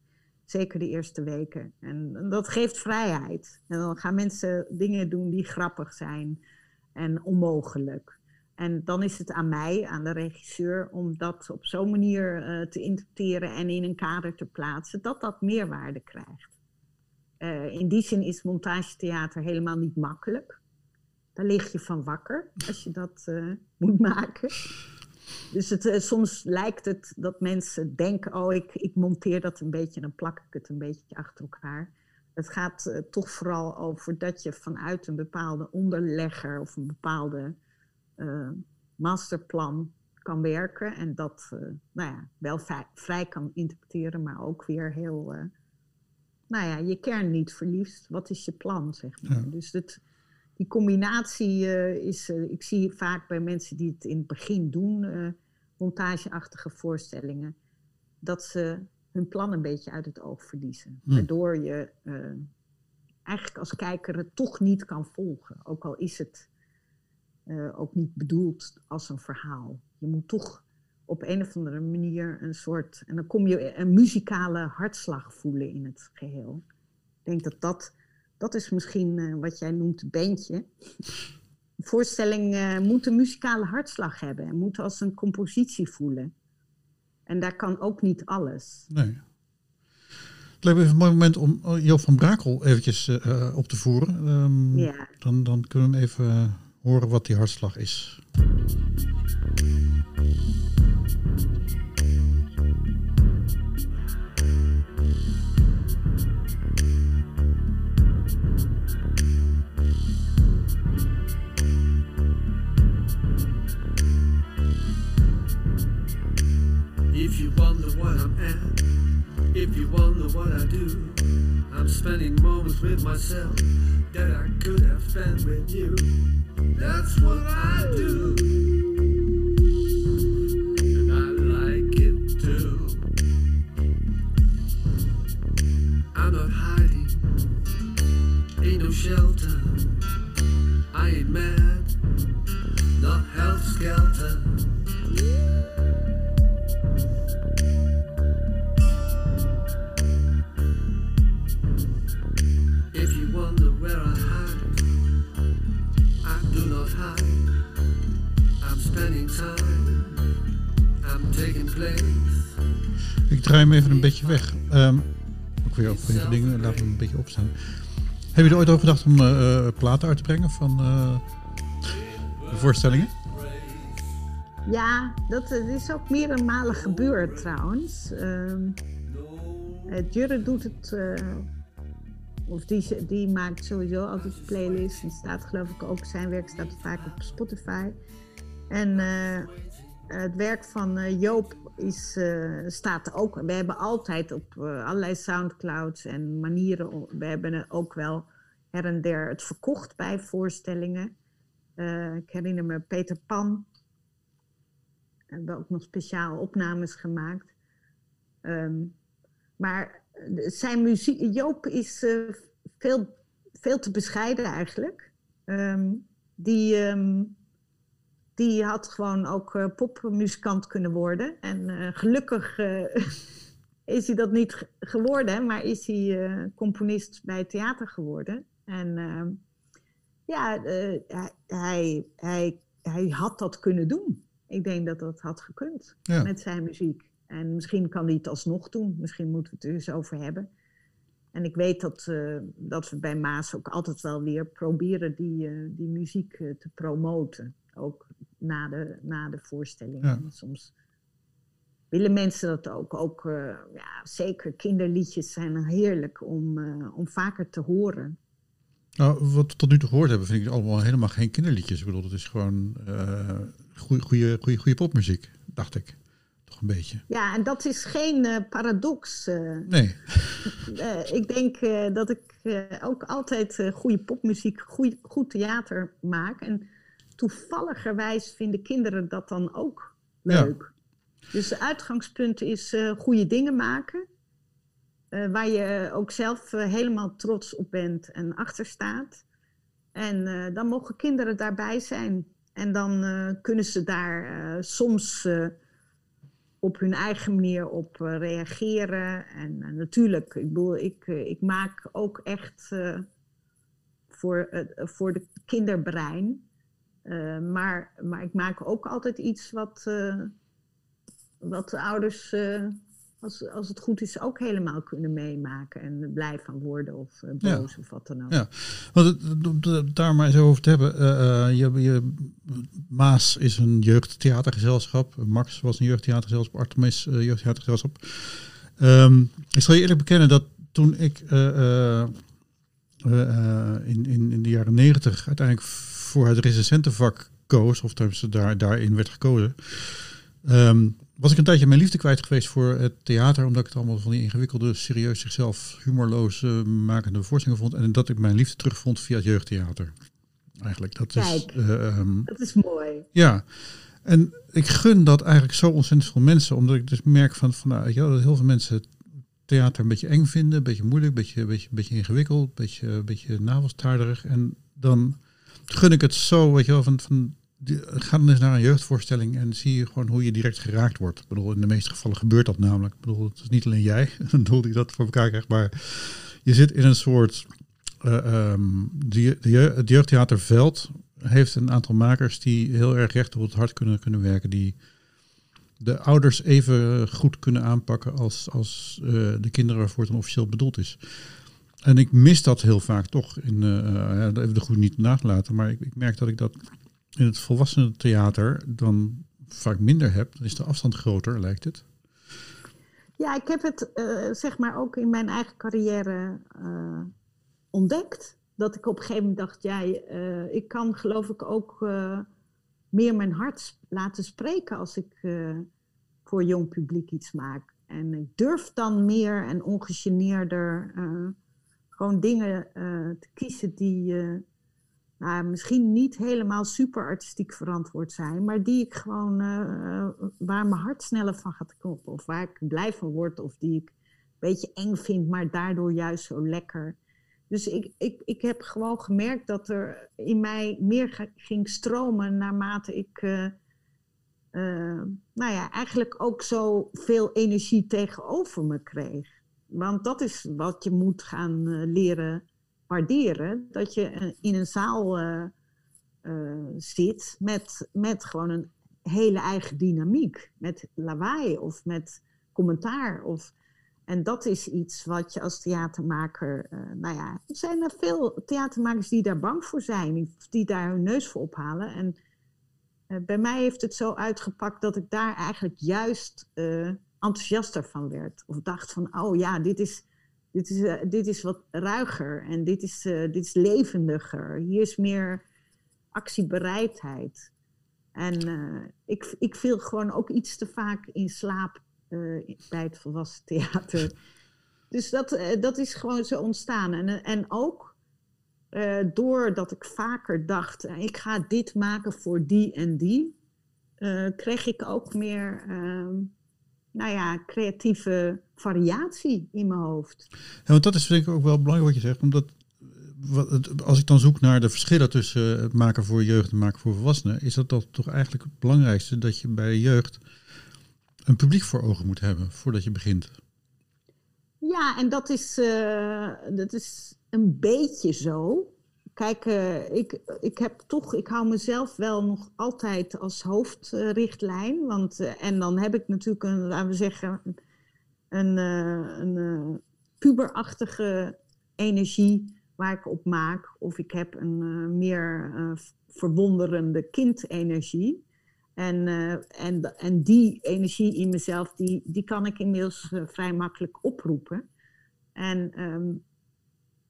S2: Zeker de eerste weken. En dat geeft vrijheid. En dan gaan mensen dingen doen die grappig zijn en onmogelijk. En dan is het aan mij, aan de regisseur, om dat op zo'n manier uh, te interpreteren en in een kader te plaatsen, dat dat meerwaarde krijgt. Uh, in die zin is montagetheater helemaal niet makkelijk. Daar lig je van wakker als je dat uh, moet maken. Dus het, uh, soms lijkt het dat mensen denken: oh, ik, ik, monteer dat een beetje en dan plak ik het een beetje achter elkaar. Het gaat uh, toch vooral over dat je vanuit een bepaalde onderlegger of een bepaalde uh, masterplan kan werken. En dat nou ja, wel vrij, kan interpreteren, maar ook weer heel. nou ja, je kern niet verliest. Wat is je plan, zeg maar. Ja. Dus het, die combinatie uh, is, uh, ik zie vaak bij mensen die het in het begin doen, uh, montageachtige voorstellingen, dat ze hun plan een beetje uit het oog verliezen.
S1: Hm.
S2: Waardoor je eigenlijk als kijker het toch niet kan volgen. Ook al is het ook niet bedoeld als een verhaal. Je moet toch op een of andere manier een soort. En dan kom je een muzikale hartslag voelen in het geheel. Ik denk dat dat dat is misschien uh, wat jij noemt bandje. [laughs] Voorstelling uh, moet een muzikale hartslag hebben en moet als een compositie voelen. En daar kan ook niet alles.
S1: Nee. Het lijkt me even een mooi moment om Joop van Brakel eventjes uh, op te voeren. Um,
S2: ja.
S1: dan, dan kunnen we hem even horen wat die hartslag is.
S5: If you wonder what I'm at, if you wonder what I do, I'm spending moments with myself that I could have spent with you. That's what I do. And I like it too. I'm not hiding, ain't no shelter. I ain't mad, not health skelter.
S1: Draai hem even een beetje weg. Um, ook weer op even dingen, laten we hem een beetje opstaan. Heb je er ooit over gedacht om uh, platen uit te brengen van uh, de voorstellingen?
S2: Ja, dat is ook meerdere malen gebeurd trouwens. Um, Jurre doet het, uh, of die, die maakt sowieso altijd playlists. En staat geloof ik ook, zijn werk staat vaak op Spotify. En het werk van Joop is, staat ook, we hebben altijd op allerlei Soundclouds en manieren, we hebben ook wel her en der het verkocht bij voorstellingen. Eh, ik herinner me Peter Pan. We hebben ook nog speciaal opnames gemaakt. Ehm, maar eh, zijn muziek, Joop is eh, veel, veel te bescheiden eigenlijk. Ehm, die, ehm, die had gewoon ook eh, popmuzikant kunnen worden. En eh, gelukkig eh, [laughs] is hij dat niet ge- geworden, maar is hij componist bij het theater geworden. En ehm, ja, hij, hij, hij, had dat kunnen doen. Ik denk dat dat had gekund
S1: Ja.
S2: met zijn muziek. En misschien kan hij het alsnog doen. Misschien moeten we het er eens over hebben. En ik weet dat, dat we bij Maas ook altijd wel weer proberen die, die muziek te promoten. Ook na de, na de voorstelling.
S1: Ja.
S2: Soms willen mensen dat ook. Ook eh, ja, zeker kinderliedjes zijn heerlijk om, eh, om vaker te horen.
S1: Nou, wat we tot nu toe gehoord hebben, vind ik allemaal helemaal geen kinderliedjes. Ik bedoel, het is gewoon eh goede, goede, goede, goede popmuziek, dacht ik. Toch een beetje.
S2: Ja, en dat is geen paradox.
S1: Nee. [laughs]
S2: Ik denk dat ik ook altijd goede popmuziek, goeie- goed theater maak. En toevalligerwijs vinden kinderen dat dan ook
S1: Ja.
S2: leuk. Dus het uitgangspunt is eh, goede dingen maken. eh, waar je ook zelf eh, helemaal trots op bent en achter staat. En dan mogen kinderen daarbij zijn. En dan kunnen ze daar soms op hun eigen manier op reageren. En natuurlijk, ik bedoel, ik, ik maak ook echt voor, voor de kinderbrein. Eh, maar, maar ik maak ook altijd iets wat, eh, wat de ouders, eh, als, als het goed is, ook helemaal kunnen meemaken. En blij van worden of
S1: Ja.
S2: boos of wat dan ook.
S1: Ja. Want het, om het daar maar eens over te hebben. je, je, Maas is een jeugdtheatergezelschap. Max was een jeugdtheatergezelschap. Artemis jeugdtheatergezelschap. Ehm, ik zal je eerlijk bekennen dat toen ik in, in, in de jaren negentig uiteindelijk voor het recensentenvak koos, of tenminste daar, daarin werd gekozen, ehm, was ik een tijdje mijn liefde kwijt geweest voor het theater, omdat ik het allemaal van die ingewikkelde, serieus zichzelf humorloos eh, makende voorstellingen vond. En dat ik mijn liefde terugvond via het jeugdtheater. Eigenlijk, dat is... Eh, ehm,
S2: Dat is mooi.
S1: ja, en ik gun dat eigenlijk zo ontzettend veel mensen, omdat ik dus merk van, van nou, dat heel veel mensen theater een beetje eng vinden, een beetje moeilijk, een beetje, een beetje, beetje ingewikkeld, een beetje, een beetje navelstaarderig. En dan gun ik het zo, weet je wel, van, van ga dan eens naar een jeugdvoorstelling en zie je gewoon hoe je direct geraakt wordt. Ik bedoel, in de meeste gevallen gebeurt dat namelijk. Ik bedoel, het is niet alleen jij, [laughs] een doel die dat voor elkaar krijgt, maar je zit in een soort jeugdtheaterveld heeft een aantal makers die heel erg recht op het hart kunnen, kunnen werken. Die de ouders even goed kunnen aanpakken als, als eh, de kinderen waarvoor het dan officieel bedoeld is. En ik mis dat heel vaak toch. In, ja, even de goed niet nagelaten. Maar ik, ik merk dat ik dat in het volwassenentheater dan vaak minder heb. Dan is de afstand groter, lijkt het.
S2: Ja, ik heb het eh, zeg maar ook in mijn eigen carrière ontdekt. Dat ik op een gegeven moment dacht, ja, eh, ik kan geloof ik ook meer mijn hart laten spreken als ik voor jong publiek iets maak. En ik durf dan meer en ongegeneerder gewoon dingen eh, te kiezen die eh, nou, misschien niet helemaal super artistiek verantwoord zijn, maar die ik gewoon, eh, waar mijn hart sneller van gaat kloppen, of waar ik blij van word, of die ik een beetje eng vind, maar daardoor juist zo lekker. Dus ik, ik, ik heb gewoon gemerkt dat er in mij meer ging stromen naarmate ik, nou ja, eigenlijk ook zo veel energie tegenover me kreeg. Want dat is wat je moet gaan eh, leren waarderen. Dat je eh, in een zaal eh, zit met, met gewoon een hele eigen dynamiek. Met lawaai of met commentaar. Of, en dat is iets wat je als theatermaker... nou ja, er zijn er veel theatermakers die daar bang voor zijn. Die, daar hun neus voor ophalen. En bij mij heeft het zo uitgepakt dat ik daar eigenlijk juist enthousiaster van werd. Of dacht van, oh ja, dit is, dit is, eh, dit is wat ruiger en dit is, eh, dit is levendiger. Hier is meer actiebereidheid. En eh, ik, ik viel gewoon ook iets te vaak in slaap bij het volwassen theater. [laughs] Dus dat, dat is gewoon zo ontstaan. En, en ook doordat ik vaker dacht, ik ga dit maken voor die en die, kreeg ik ook meer, ehm, nou ja, creatieve variatie in mijn hoofd.
S1: Ja, want dat is denk ik ook wel belangrijk wat je zegt. Omdat eh, als ik dan zoek naar de verschillen tussen het maken voor jeugd en maken voor volwassenen, is dat, dat toch eigenlijk het belangrijkste dat je bij jeugd een publiek voor ogen moet hebben voordat je begint.
S2: Ja, en dat is, eh, dat is een beetje zo. Kijk, eh, ik, ik heb toch, ik hou mezelf wel nog altijd als hoofdrichtlijn. Want, eh, en dan heb ik natuurlijk een, laten we zeggen, een, eh, een puberachtige energie waar ik op maak. Of ik heb een meer verwonderende kindenergie. En, en, en die energie in mezelf, die, die kan ik inmiddels vrij makkelijk oproepen. En, ehm,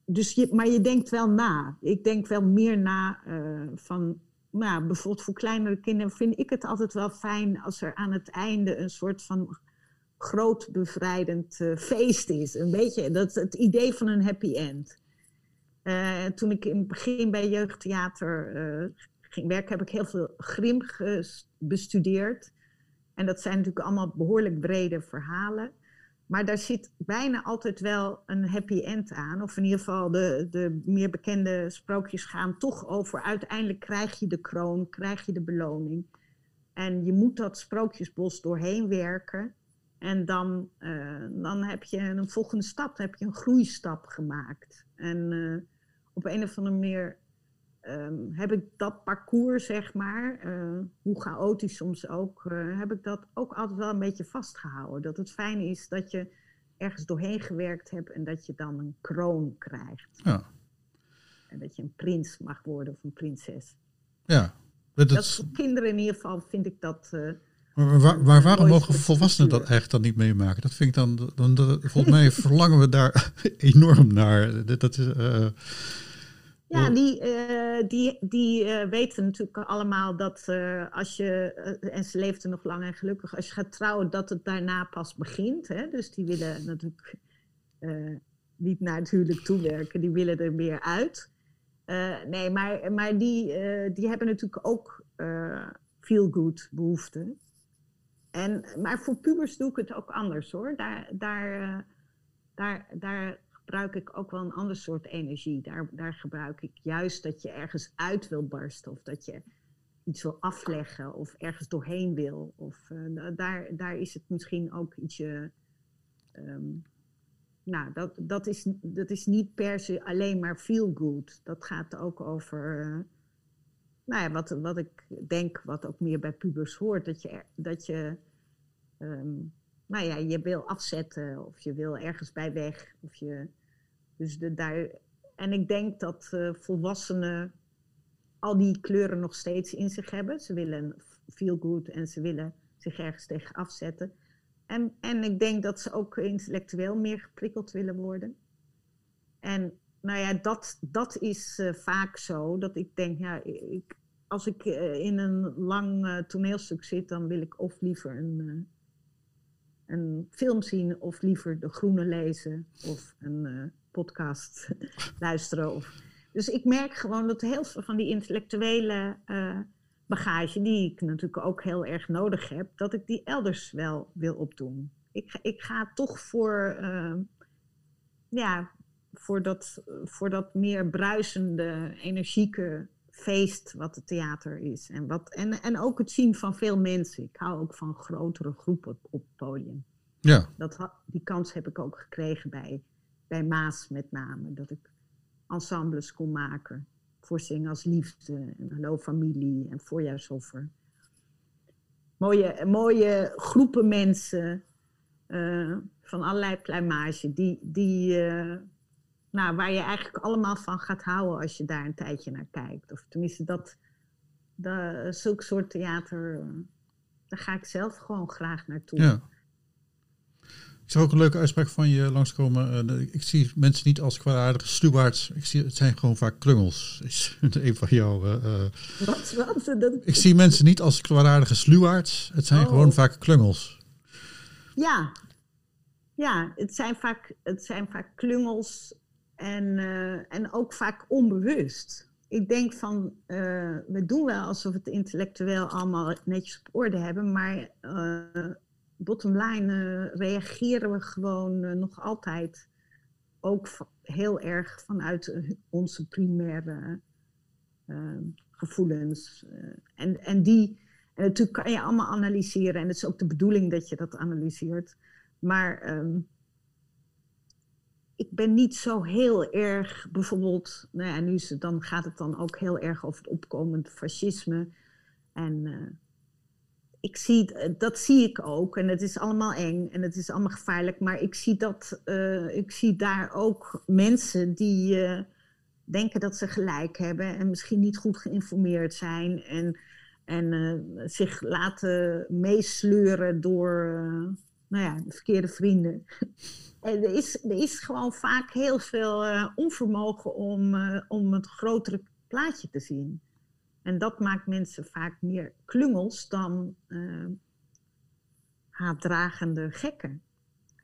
S2: dus je, maar je denkt wel na. Ik denk wel meer na eh, van, nou, bijvoorbeeld voor kleinere kinderen vind ik het altijd wel fijn als er aan het einde een soort van groot bevrijdend eh, feest is. Een beetje dat, het idee van een happy end. Eh, toen ik in het begin bij jeugdtheater ging werken, heb ik heel veel Grim ges- bestudeerd. En dat zijn natuurlijk allemaal behoorlijk brede verhalen. Maar daar zit bijna altijd wel een happy end aan. Of in ieder geval de, de meer bekende sprookjes gaan toch over. Uiteindelijk krijg je de kroon, krijg je de beloning. En je moet dat sprookjesbos doorheen werken. En dan, eh, dan heb je een volgende stap, heb je een groeistap gemaakt. En eh, op een of andere manier ehm, heb ik dat parcours, zeg maar, eh, hoe chaotisch soms ook, eh, heb ik dat ook altijd wel een beetje vastgehouden. Dat het fijn is dat je ergens doorheen gewerkt hebt en dat je dan een kroon krijgt.
S1: Ja,
S2: En dat je een prins mag worden of een prinses.
S1: ja. Dat,
S2: Dat voor kinderen in ieder geval vind ik dat. eh,
S1: maar waar, waar, waarom mogen volwassenen dat eigenlijk dan niet meemaken? Dat vind ik dan, dan, dan- volgens mij verlangen we daar [laughs] enorm naar. Dat, dat is,
S2: Ja, die, eh, die, die eh, weten natuurlijk allemaal dat eh, als je, en ze leefden nog lang en gelukkig, als je gaat trouwen, dat het daarna pas begint. Hè? Dus die willen natuurlijk niet naar het huwelijk toewerken, die willen er meer uit. Nee, maar, maar die, die hebben natuurlijk ook feel-good behoeften. En, maar voor pubers doe ik het ook anders hoor. Daar, daar, daar, daar gebruik ik ook wel een ander soort energie. Daar, daar gebruik ik juist dat je ergens uit wil barsten of dat je iets wil afleggen of ergens doorheen wil. Of, eh, da- daar, daar is het misschien ook ietsje. ehm, nou, dat, dat, is, dat is niet per se alleen maar feel good. Dat gaat ook over. eh, nou ja, wat, wat ik denk, wat ook meer bij pubers hoort, dat je, dat je ehm, nou ja, je wil afzetten of je wil ergens bij weg. Of je, dus de, en ik denk dat eh, volwassenen al die kleuren nog steeds in zich hebben. Ze willen feel good en ze willen zich ergens tegen afzetten. En, en ik denk dat ze ook intellectueel meer geprikkeld willen worden. En nou ja, dat, dat is eh, vaak zo. Dat ik denk, ja, ik, als ik eh, in een lang toneelstuk zit, dan wil ik of liever een, een film zien, of liever De Groene lezen, of een eh, podcast [laughs] luisteren. Of... Dus ik merk gewoon dat heel veel van die intellectuele eh, bagage, die ik natuurlijk ook heel erg nodig heb, dat ik die elders wel wil opdoen. Ik, ik ga toch voor, eh, ja, voor, dat, voor dat meer bruisende, energieke feest wat het theater is. En, wat, en, en ook het zien van veel mensen. Ik hou ook van grotere groepen op, het podium.
S1: ja,
S2: Dat, die kans heb ik ook gekregen bij, bij Maas met name. Dat ik ensembles kon maken. Voor Zing als Liefde en Hallo Familie en Voorjaarsoffer. Mooie, mooie groepen mensen eh, van allerlei pluimage. Die, die, eh, nou, waar je eigenlijk allemaal van gaat houden als je daar een tijdje naar kijkt. Of tenminste, dat, dat, zulk soort theater, eh, daar ga ik zelf gewoon graag naartoe.
S1: ja. Ik zag ook een leuke uitspraak van je langskomen. Eh, ik zie mensen niet als kwaadaardige stuwards. Ik zie, het zijn gewoon vaak klungels. Is [laughs] een van jouw... eh,
S2: Wat, wat? Dat,
S1: ik zie mensen niet als kwaadaardige sluwaards. Het zijn
S2: Oh.
S1: gewoon vaak klungels.
S2: Ja, ja het, zijn vaak, het zijn vaak klungels. En, eh, en ook vaak onbewust. Ik denk van, eh, we doen wel alsof we het intellectueel allemaal netjes op orde hebben, maar uh, bottom line reageren we gewoon nog altijd ook heel erg vanuit onze primaire gevoelens. en, en die, en natuurlijk kan je allemaal analyseren en het is ook de bedoeling dat je dat analyseert. Maar um, ik ben niet zo heel erg, bijvoorbeeld, nou ja, nu dan gaat het dan ook heel erg over het opkomend fascisme. En uh, ik zie, dat zie ik ook. En het is allemaal eng en het is allemaal gevaarlijk. Maar ik zie, dat, uh, ik zie daar ook mensen die denken dat ze gelijk hebben en misschien niet goed geïnformeerd zijn. En, en zich laten meesleuren door nou ja, de verkeerde vrienden. [laughs] En er is, er is gewoon vaak heel veel uh, onvermogen om, uh, om het grotere plaatje te zien. En dat maakt mensen vaak meer klungels dan uh, haatdragende gekken.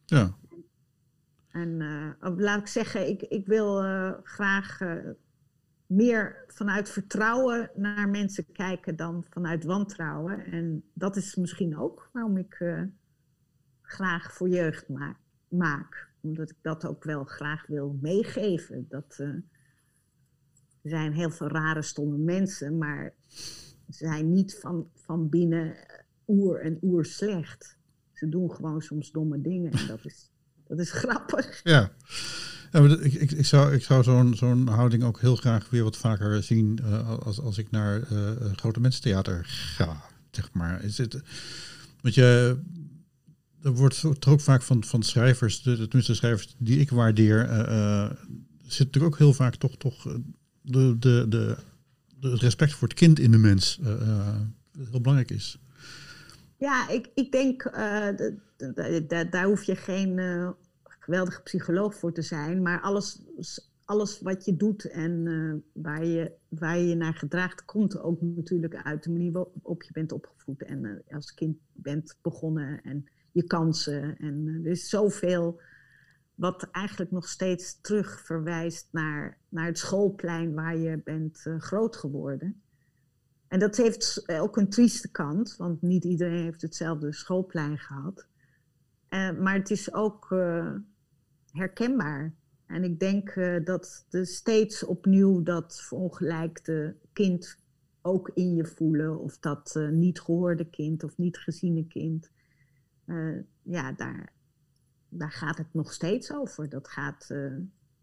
S1: Ja.
S2: En laat ik zeggen, ik, ik wil graag meer vanuit vertrouwen naar mensen kijken dan vanuit wantrouwen. En dat is misschien ook waarom ik graag voor jeugd maak maak. Omdat ik dat ook wel graag wil meegeven. Dat, uh, er zijn heel veel rare, stomme mensen, maar ze zijn niet van, van binnen oer en oer slecht. Ze doen gewoon soms domme dingen en dat is, dat is [laughs] grappig.
S1: Ja. Ik, ik, ik zou, ik zou zo'n zo'n houding ook heel graag weer wat vaker zien uh, als, als ik naar uh, grote mensentheater ga. Zeg maar. Is het, want je, er wordt ook vaak van, van schrijvers, de, tenminste schrijvers die ik waardeer, uh, zit er ook heel vaak toch, toch de, de, de, de respect voor het kind in de mens heel belangrijk is.
S2: Ja, ik, ik denk, de, de, de, daar hoef je geen geweldige psycholoog voor te zijn, maar alles, alles wat je doet en waar, je, waar je je naar gedraagt, komt ook natuurlijk uit de manier waarop je bent opgevoed en als kind bent begonnen. En, je kansen. En eh, er is zoveel wat eigenlijk nog steeds terug verwijst naar, naar het schoolplein waar je bent uh, groot geworden. En dat heeft ook een trieste kant, want niet iedereen heeft hetzelfde schoolplein gehad. Maar het is ook herkenbaar. En ik denk dat er steeds opnieuw dat verongelijkte kind ook in je voelen, of dat niet gehoorde kind of niet geziene kind. Uh, ja, daar, daar gaat het nog steeds over. Dat gaat, uh,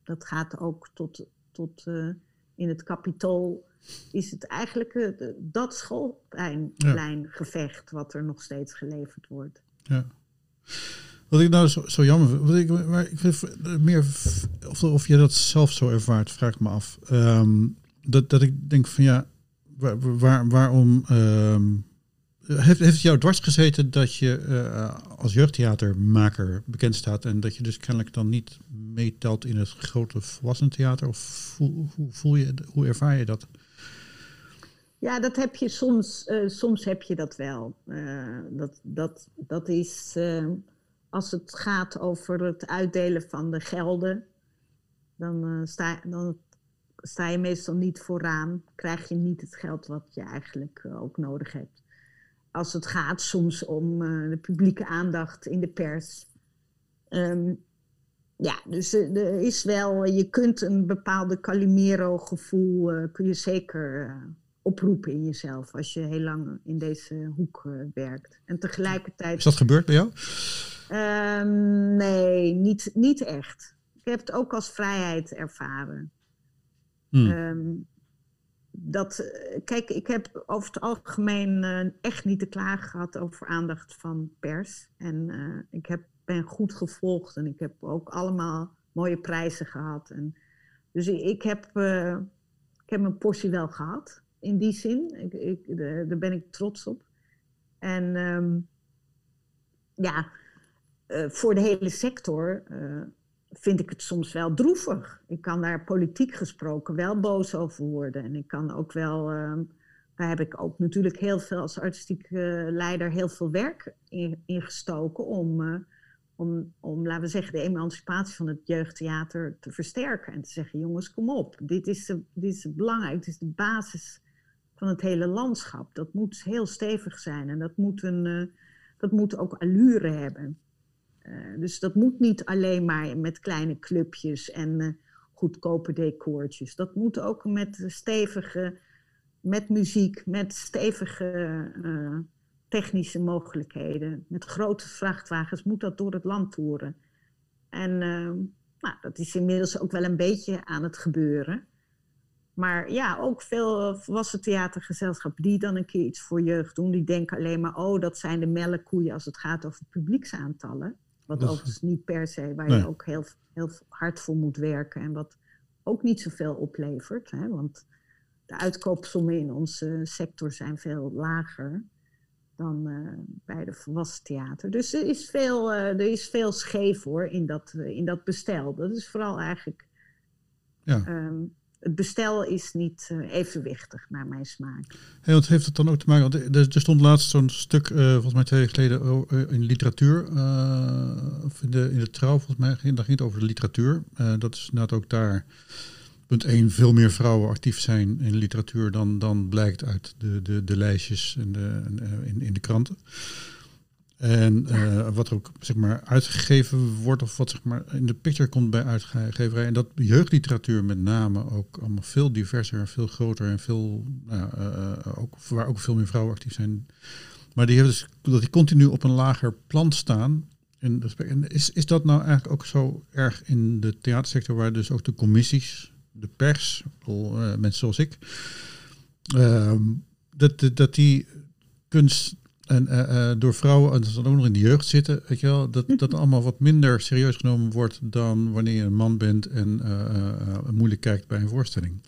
S2: dat gaat ook tot, tot uh, in het kapitool is het eigenlijk dat schoolpleingevecht ja. wat er nog steeds geleverd wordt.
S1: Ja. Wat ik nou zo, zo jammer vind, wat ik, maar ik vind meer, of, of je dat zelf zo ervaart, vraag ik me af. Um, dat, dat ik denk van ja, waar, waar, waarom um, heeft, heeft jou dwars gezeten dat je uh, als jeugdtheatermaker bekend staat en dat je dus kennelijk dan niet meetelt in het grote volwassenentheater? Of hoe, voel je, hoe ervaar je dat?
S2: Ja, dat heb je soms, uh, soms heb je dat wel. Uh, dat, dat, dat is als het gaat over het uitdelen van de gelden, dan, sta, dan sta je meestal niet vooraan. Krijg je niet het geld wat je eigenlijk ook nodig hebt als het gaat soms om uh, de publieke aandacht in de pers. Um, ja, dus uh, er is wel, je kunt een bepaalde Calimero-gevoel, uh, kun je zeker oproepen in jezelf als je heel lang in deze hoek werkt. En tegelijkertijd.
S1: Is dat gebeurd bij jou?
S2: Um, nee, niet, niet echt. Ik heb het ook als vrijheid ervaren. Hmm. Um, dat, eh, kijk, ik heb over het algemeen uh, echt niet te klagen gehad over aandacht van pers. En uh, ik heb, ben goed gevolgd en ik heb ook allemaal mooie prijzen gehad. En, dus ik, heb, ik heb mijn portie wel gehad, in die zin. Ik, ik, daar ben ik trots op. En um, ja, voor de hele sector vind ik het soms wel droevig. Ik kan daar politiek gesproken wel boos over worden. En ik kan ook wel, uh, daar heb ik ook natuurlijk heel veel als artistiek uh, leider heel veel werk in, in gestoken om, uh, om, om, laten we zeggen, de emancipatie van het jeugdtheater te versterken. En te zeggen, jongens, kom op, dit is, dit is belangrijk, dit is de basis van het hele landschap. Dat moet heel stevig zijn en dat moet, een, uh, dat moet ook allure hebben. Uh, dus dat moet niet alleen maar met kleine clubjes en uh, goedkope decoortjes. Dat moet ook met stevige, met muziek, met stevige technische mogelijkheden. Met grote vrachtwagens moet dat door het land toeren. En nou, dat is inmiddels ook wel een beetje aan het gebeuren. Maar ja, ook veel volwassen theatergezelschappen die dan een keer iets voor jeugd doen. Die denken alleen maar, oh, dat zijn de melkkoeien als het gaat over publieksaantallen. Wat
S1: Dat-
S2: overigens niet per se, waar
S1: Nee.
S2: je ook heel, heel hard voor moet werken. En wat ook niet zoveel oplevert. Hè? Want de uitkoopsommen in onze sector zijn veel lager dan eh, bij de volwassen theater. Dus er is veel, eh, er is veel scheef hoor in dat, eh, in dat bestel. Dat is vooral eigenlijk
S1: Ja.
S2: Ehm, het bestel is niet eh, evenwichtig naar mijn smaak.
S1: Hey, want heeft het dan ook te maken, er, stond laatst zo'n stuk, eh, volgens mij twee jaar geleden, o- eh, in literatuur, of in de, in de trouw, volgens mij, ging, daar ging het over de literatuur. Dat is inderdaad ook daar, punt 1, veel meer vrouwen actief zijn in literatuur dan, dan blijkt uit de, de, de lijstjes en de, in, in de kranten. En eh, wat ook zeg maar, uitgegeven wordt, of wat zeg maar, in de picture komt bij uitgeverij. En dat jeugdliteratuur met name ook allemaal veel diverser en veel groter en veel, nou, eh, eh, ook, waar ook veel meer vrouwen actief zijn. Maar die hebben dus dat die continu op een lager plan staan. En, is- is, dat nou eigenlijk ook zo erg in de theatersector, waar dus ook de commissies, de pers, mensen zoals ik, ehm, dat, dat die kunst en eh, eh, door vrouwen, en dat ze dan ook nog in de jeugd zitten, weet je wel, dat dat allemaal wat minder serieus genomen wordt dan wanneer je een man bent en eh, moeilijk kijkt bij een voorstelling.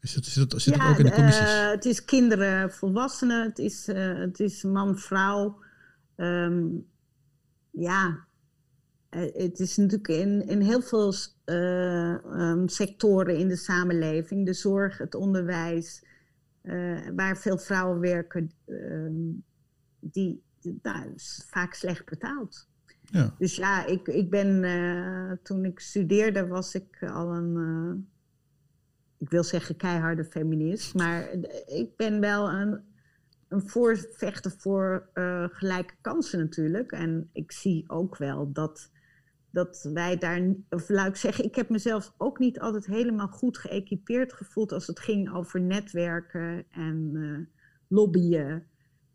S1: Is het, zit het, zit het ook in de commissies?
S2: het is kinderen, volwassenen, het is, het is man, vrouw. Ehm, ja, het is natuurlijk in, in heel veel eh, ehm, sectoren in de samenleving, de zorg, het onderwijs, eh, waar veel vrouwen werken, ehm, die nou, vaak slecht betaald.
S1: ja.
S2: Dus ja, ik, ik ben, eh, toen ik studeerde was ik al een, eh, ik wil zeggen keiharde feminist, maar ik ben wel een, een voorvechter voor gelijke kansen natuurlijk. En ik zie ook wel dat, dat wij daar, of laat ik zeggen, ik heb mezelf ook niet altijd helemaal goed geëquipeerd gevoeld als het ging over netwerken en eh, lobbyen.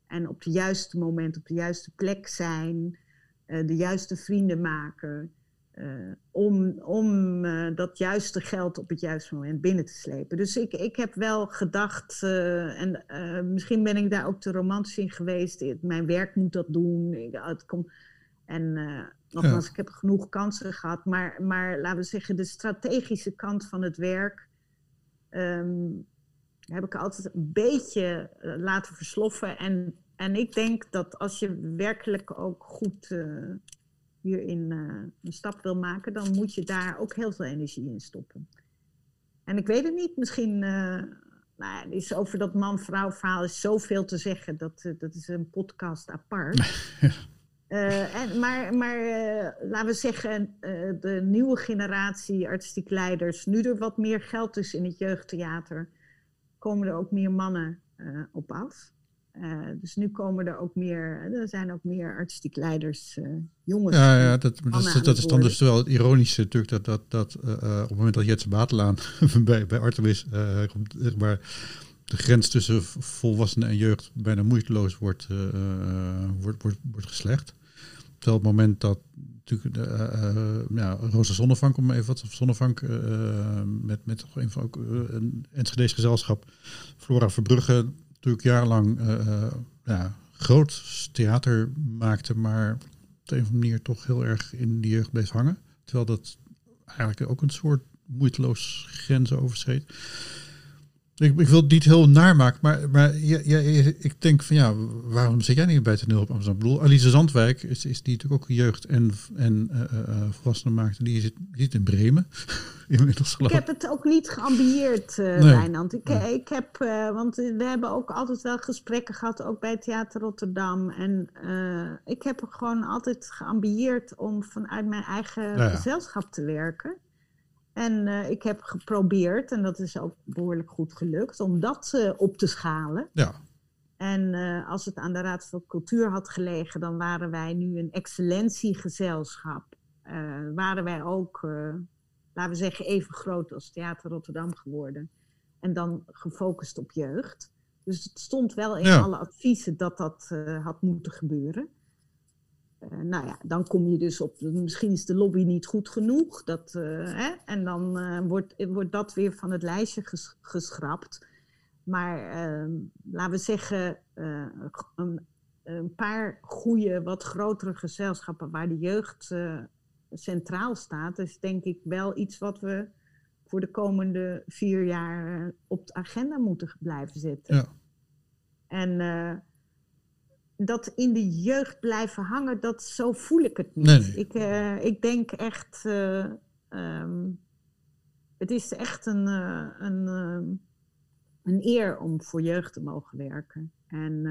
S2: En op het juiste moment op de juiste plek zijn eh, de juiste vrienden maken. eh, om om dat juiste geld op het juiste moment binnen te slepen. Dus ik, ik heb wel gedacht, en misschien ben ik daar ook te romantisch in geweest. Mijn werk moet dat doen. Ik, het en nogmaals, ik heb genoeg kansen gehad. Maar, maar laten we zeggen, de strategische kant van het werk. ehm, heb ik altijd een beetje eh, laten versloffen. En, en ik denk dat als je werkelijk ook goed eh, hierin eh, een stap wil maken, dan moet je daar ook heel veel energie in stoppen. En ik weet het niet, misschien. nou, is over dat man-vrouw verhaal is zoveel te zeggen. Dat, dat is een podcast apart. [laughs] Eh, en, maar maar eh, laten we zeggen, eh, de nieuwe generatie artistiek leiders, nu er wat meer geld is in het jeugdtheater, komen er ook meer mannen op af. Dus nu komen er ook meer, er zijn ook meer artistiek leiders, eh, jongens.
S1: Ja, ja dat, dat, is, dat is dan dus wel het ironische natuurlijk dat, dat, dat op het moment dat Jetse Batelaan [laughs] bij, bij Artemis komt, zeg maar, de grens tussen volwassenen en jeugd bijna moeiteloos wordt, wordt, wordt, wordt geslecht. Terwijl het moment dat natuurlijk de, eh, eh, ja, Rosa Zonnevank, om even wat Zonnevank, eh, met, met toch een van ook een gezelschap, Flora Verbrugge, natuurlijk jarenlang ja, groot theater maakte, maar op de een of andere manier toch heel erg in die jeugd bleef hangen. Terwijl dat eigenlijk ook een soort moeiteloos grenzen overschreed. Ik, ik wil het niet heel naar maken, maar, maar ja, ja, ik denk van ja, waarom zit jij niet bij toneel op Amsterdam? Ik bedoel, Alice Zandwijk is, is die natuurlijk ook jeugd en, en uh, uh, volwassenen maakte. Die zit, die zit in Bremen [laughs] inmiddels geloof
S2: Ik heb het ook niet geambieerd, uh, nee. Wijnand. Ik, ik heb, want we hebben ook altijd wel gesprekken gehad, ook bij Theater Rotterdam. En ik heb gewoon altijd geambieerd om vanuit mijn eigen gezelschap te werken. En uh, ik heb geprobeerd, en dat is ook behoorlijk goed gelukt, om dat uh, op te schalen.
S1: Ja.
S2: En uh, als het aan de Raad van Cultuur had gelegen, dan waren wij nu een excellentiegezelschap. waren wij ook, laten we zeggen, even groot als Theater Rotterdam geworden. En dan gefocust op jeugd. Dus het stond wel in ja. alle adviezen dat dat had moeten gebeuren. Uh, nou ja, dan kom je dus op, misschien is de lobby niet goed genoeg. Dat, uh, hè? En dan uh, wordt, wordt dat weer van het lijstje ges, geschrapt. Maar ehm, laten we zeggen, een, een, paar goede, wat grotere gezelschappen waar de jeugd centraal staat, is denk ik wel iets wat we voor de komende vier jaar op de agenda moeten blijven zetten.
S1: Ja.
S2: En dat in de jeugd blijven hangen, dat zo voel ik het niet.
S1: Nee, nee.
S2: Ik, uh, ik denk echt, uh, um, het is echt een, uh, een, een eer om voor jeugd te mogen werken. En,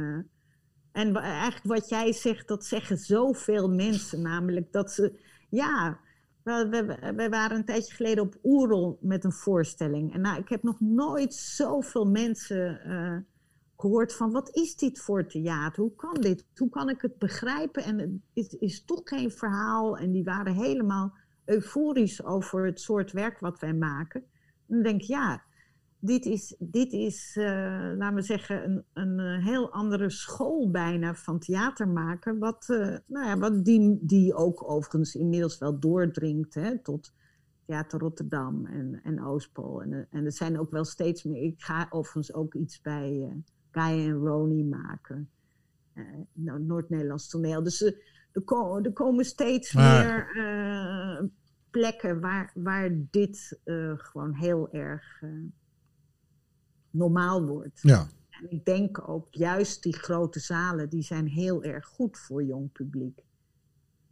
S2: en eigenlijk wat jij zegt, dat zeggen zoveel mensen, namelijk dat ze, ja, we, we, we waren een tijdje geleden op Oerol met een voorstelling. En nou, ik heb nog nooit zoveel mensen gehoord van wat is dit voor theater? Hoe kan dit? Hoe kan ik het begrijpen? En het is, toch geen verhaal. En die waren helemaal euforisch over het soort werk wat wij maken. En dan denk ik, ja, dit is, dit is uh, laten we zeggen, een, een heel andere school bijna van theater maken. Wat, uh, nou ja, wat die, die ook overigens inmiddels wel doordringt hè, tot Theater Rotterdam en, en Oostpol. En, en er zijn ook wel steeds meer. Ik ga overigens ook iets bij. Guy en maken. Uh, nou, Noord-Nederlands toneel. Dus er, er, ko er, komen steeds
S1: maar...
S2: meer uh, plekken waar, waar dit uh, gewoon heel erg normaal wordt.
S1: Ja.
S2: En ik denk ook juist die grote zalen, die zijn heel erg goed voor jong publiek.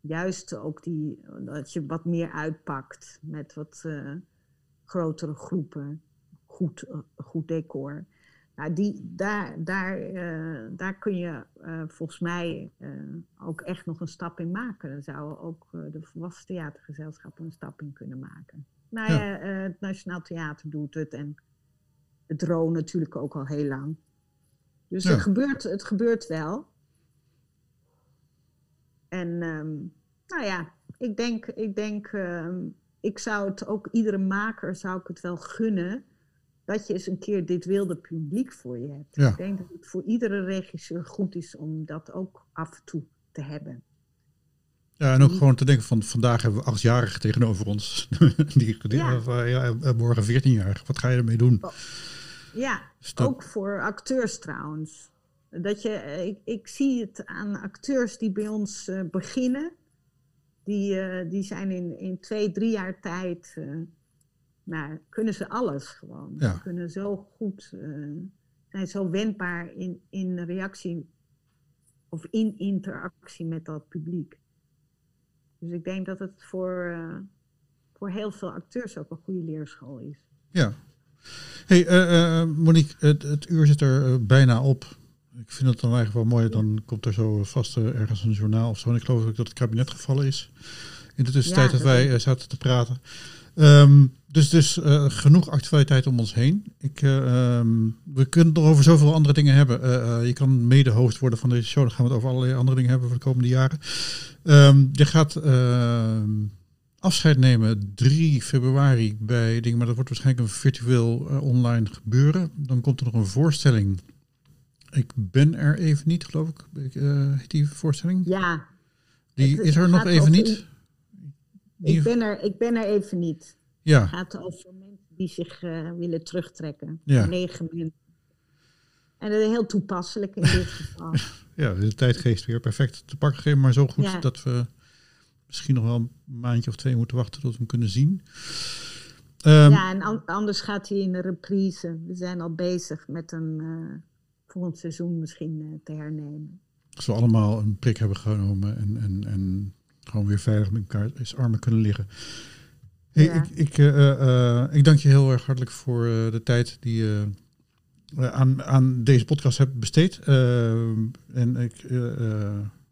S2: Juist ook die, dat je wat meer uitpakt met wat grotere groepen, goed, goed decor. Nou, die, daar, daar, uh, daar kun je uh, volgens mij uh, ook echt nog een stap in maken. Dan zouden ook de volwassen theatergezelschappen een stap in kunnen maken. Nou ja, ja het Nationaal Theater doet het en het RO natuurlijk ook al heel lang. Dus ja. het, gebeurt, het gebeurt wel. En um, nou ja, ik denk, ik denk, um, ik zou het ook iedere maker zou ik het wel gunnen dat je eens een keer dit wilde publiek voor je hebt.
S1: Ja.
S2: Ik denk dat het voor iedere regisseur goed is om dat ook af en toe te hebben.
S1: Ja, en ook gewoon te denken van vandaag hebben we achtjarigen tegenover ons. die, [laughs] die ja. Uh, ja, morgen 14 jaar. Wat ga je ermee doen?
S2: Oh. Ja, dus dat... ook voor acteurs trouwens. Dat je, ik, ik, zie het aan acteurs die bij ons uh, beginnen. Die, uh, die zijn in, in twee, drie jaar tijd nou, kunnen ze alles gewoon.
S1: Ja.
S2: Ze kunnen zo goed, uh, zijn zo wendbaar in, in reactie of in interactie met dat publiek. Dus ik denk dat het voor, uh, voor heel veel acteurs ook een goede leerschool is.
S1: Ja. Hey, uh, Monique, het, het, uur zit er bijna op. Ik vind het dan eigenlijk wel mooi. Dan komt er zo vast ergens een journaal of zo. En ik geloof ook dat het kabinet gevallen is. In de tussentijd ja, dat, dat wij zaten te praten. Um, dus dus uh, genoeg actualiteit om ons heen. Ik, uh, um, we kunnen het nog over zoveel andere dingen hebben. Uh, je kan mede-host worden van deze show. Dan gaan we het over allerlei andere dingen hebben voor de komende jaren. Um, je gaat ehm, afscheid nemen 3 februari bij dingen, maar dat wordt waarschijnlijk een virtueel online gebeuren. Dan komt er nog een voorstelling. Ik ben er even niet, geloof ik. heet die voorstelling?
S2: Ja.
S1: Die is er nog even niet.
S2: Ik ben, er, ik ben er even niet.
S1: Ja.
S2: Het gaat over mensen die zich uh, willen terugtrekken.
S1: Ja.
S2: Negen mensen. En dat is heel toepasselijk in dit geval. [laughs]
S1: ja, de tijdgeest weer perfect te pakken gegeven, maar zo goed ja. dat we misschien nog wel een maandje of twee moeten wachten tot we hem kunnen zien. Ehm,
S2: ja, en an- anders gaat hij in de reprise. We zijn al bezig met een eh volgend seizoen misschien eh, te hernemen.
S1: Als we allemaal een prik hebben genomen en, en, en gewoon weer veilig met elkaar is armen kunnen liggen. Hey,
S2: Ja.
S1: ik, ik, eh, eh, eh, ik dank je heel erg hartelijk voor eh, de tijd die je aan, aan deze podcast hebt besteed. En ik,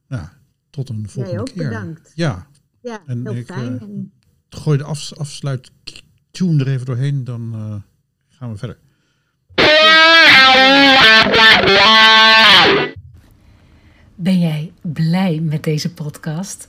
S1: ja, tot een volgende
S2: Jij ook
S1: keer.
S2: bedankt.
S1: Ja,
S2: Ja,
S1: En
S2: heel
S1: ik,
S2: fijn.
S1: gooi de af, afsluit tune er even doorheen, dan eh, gaan we verder.
S6: Ben jij blij met deze podcast?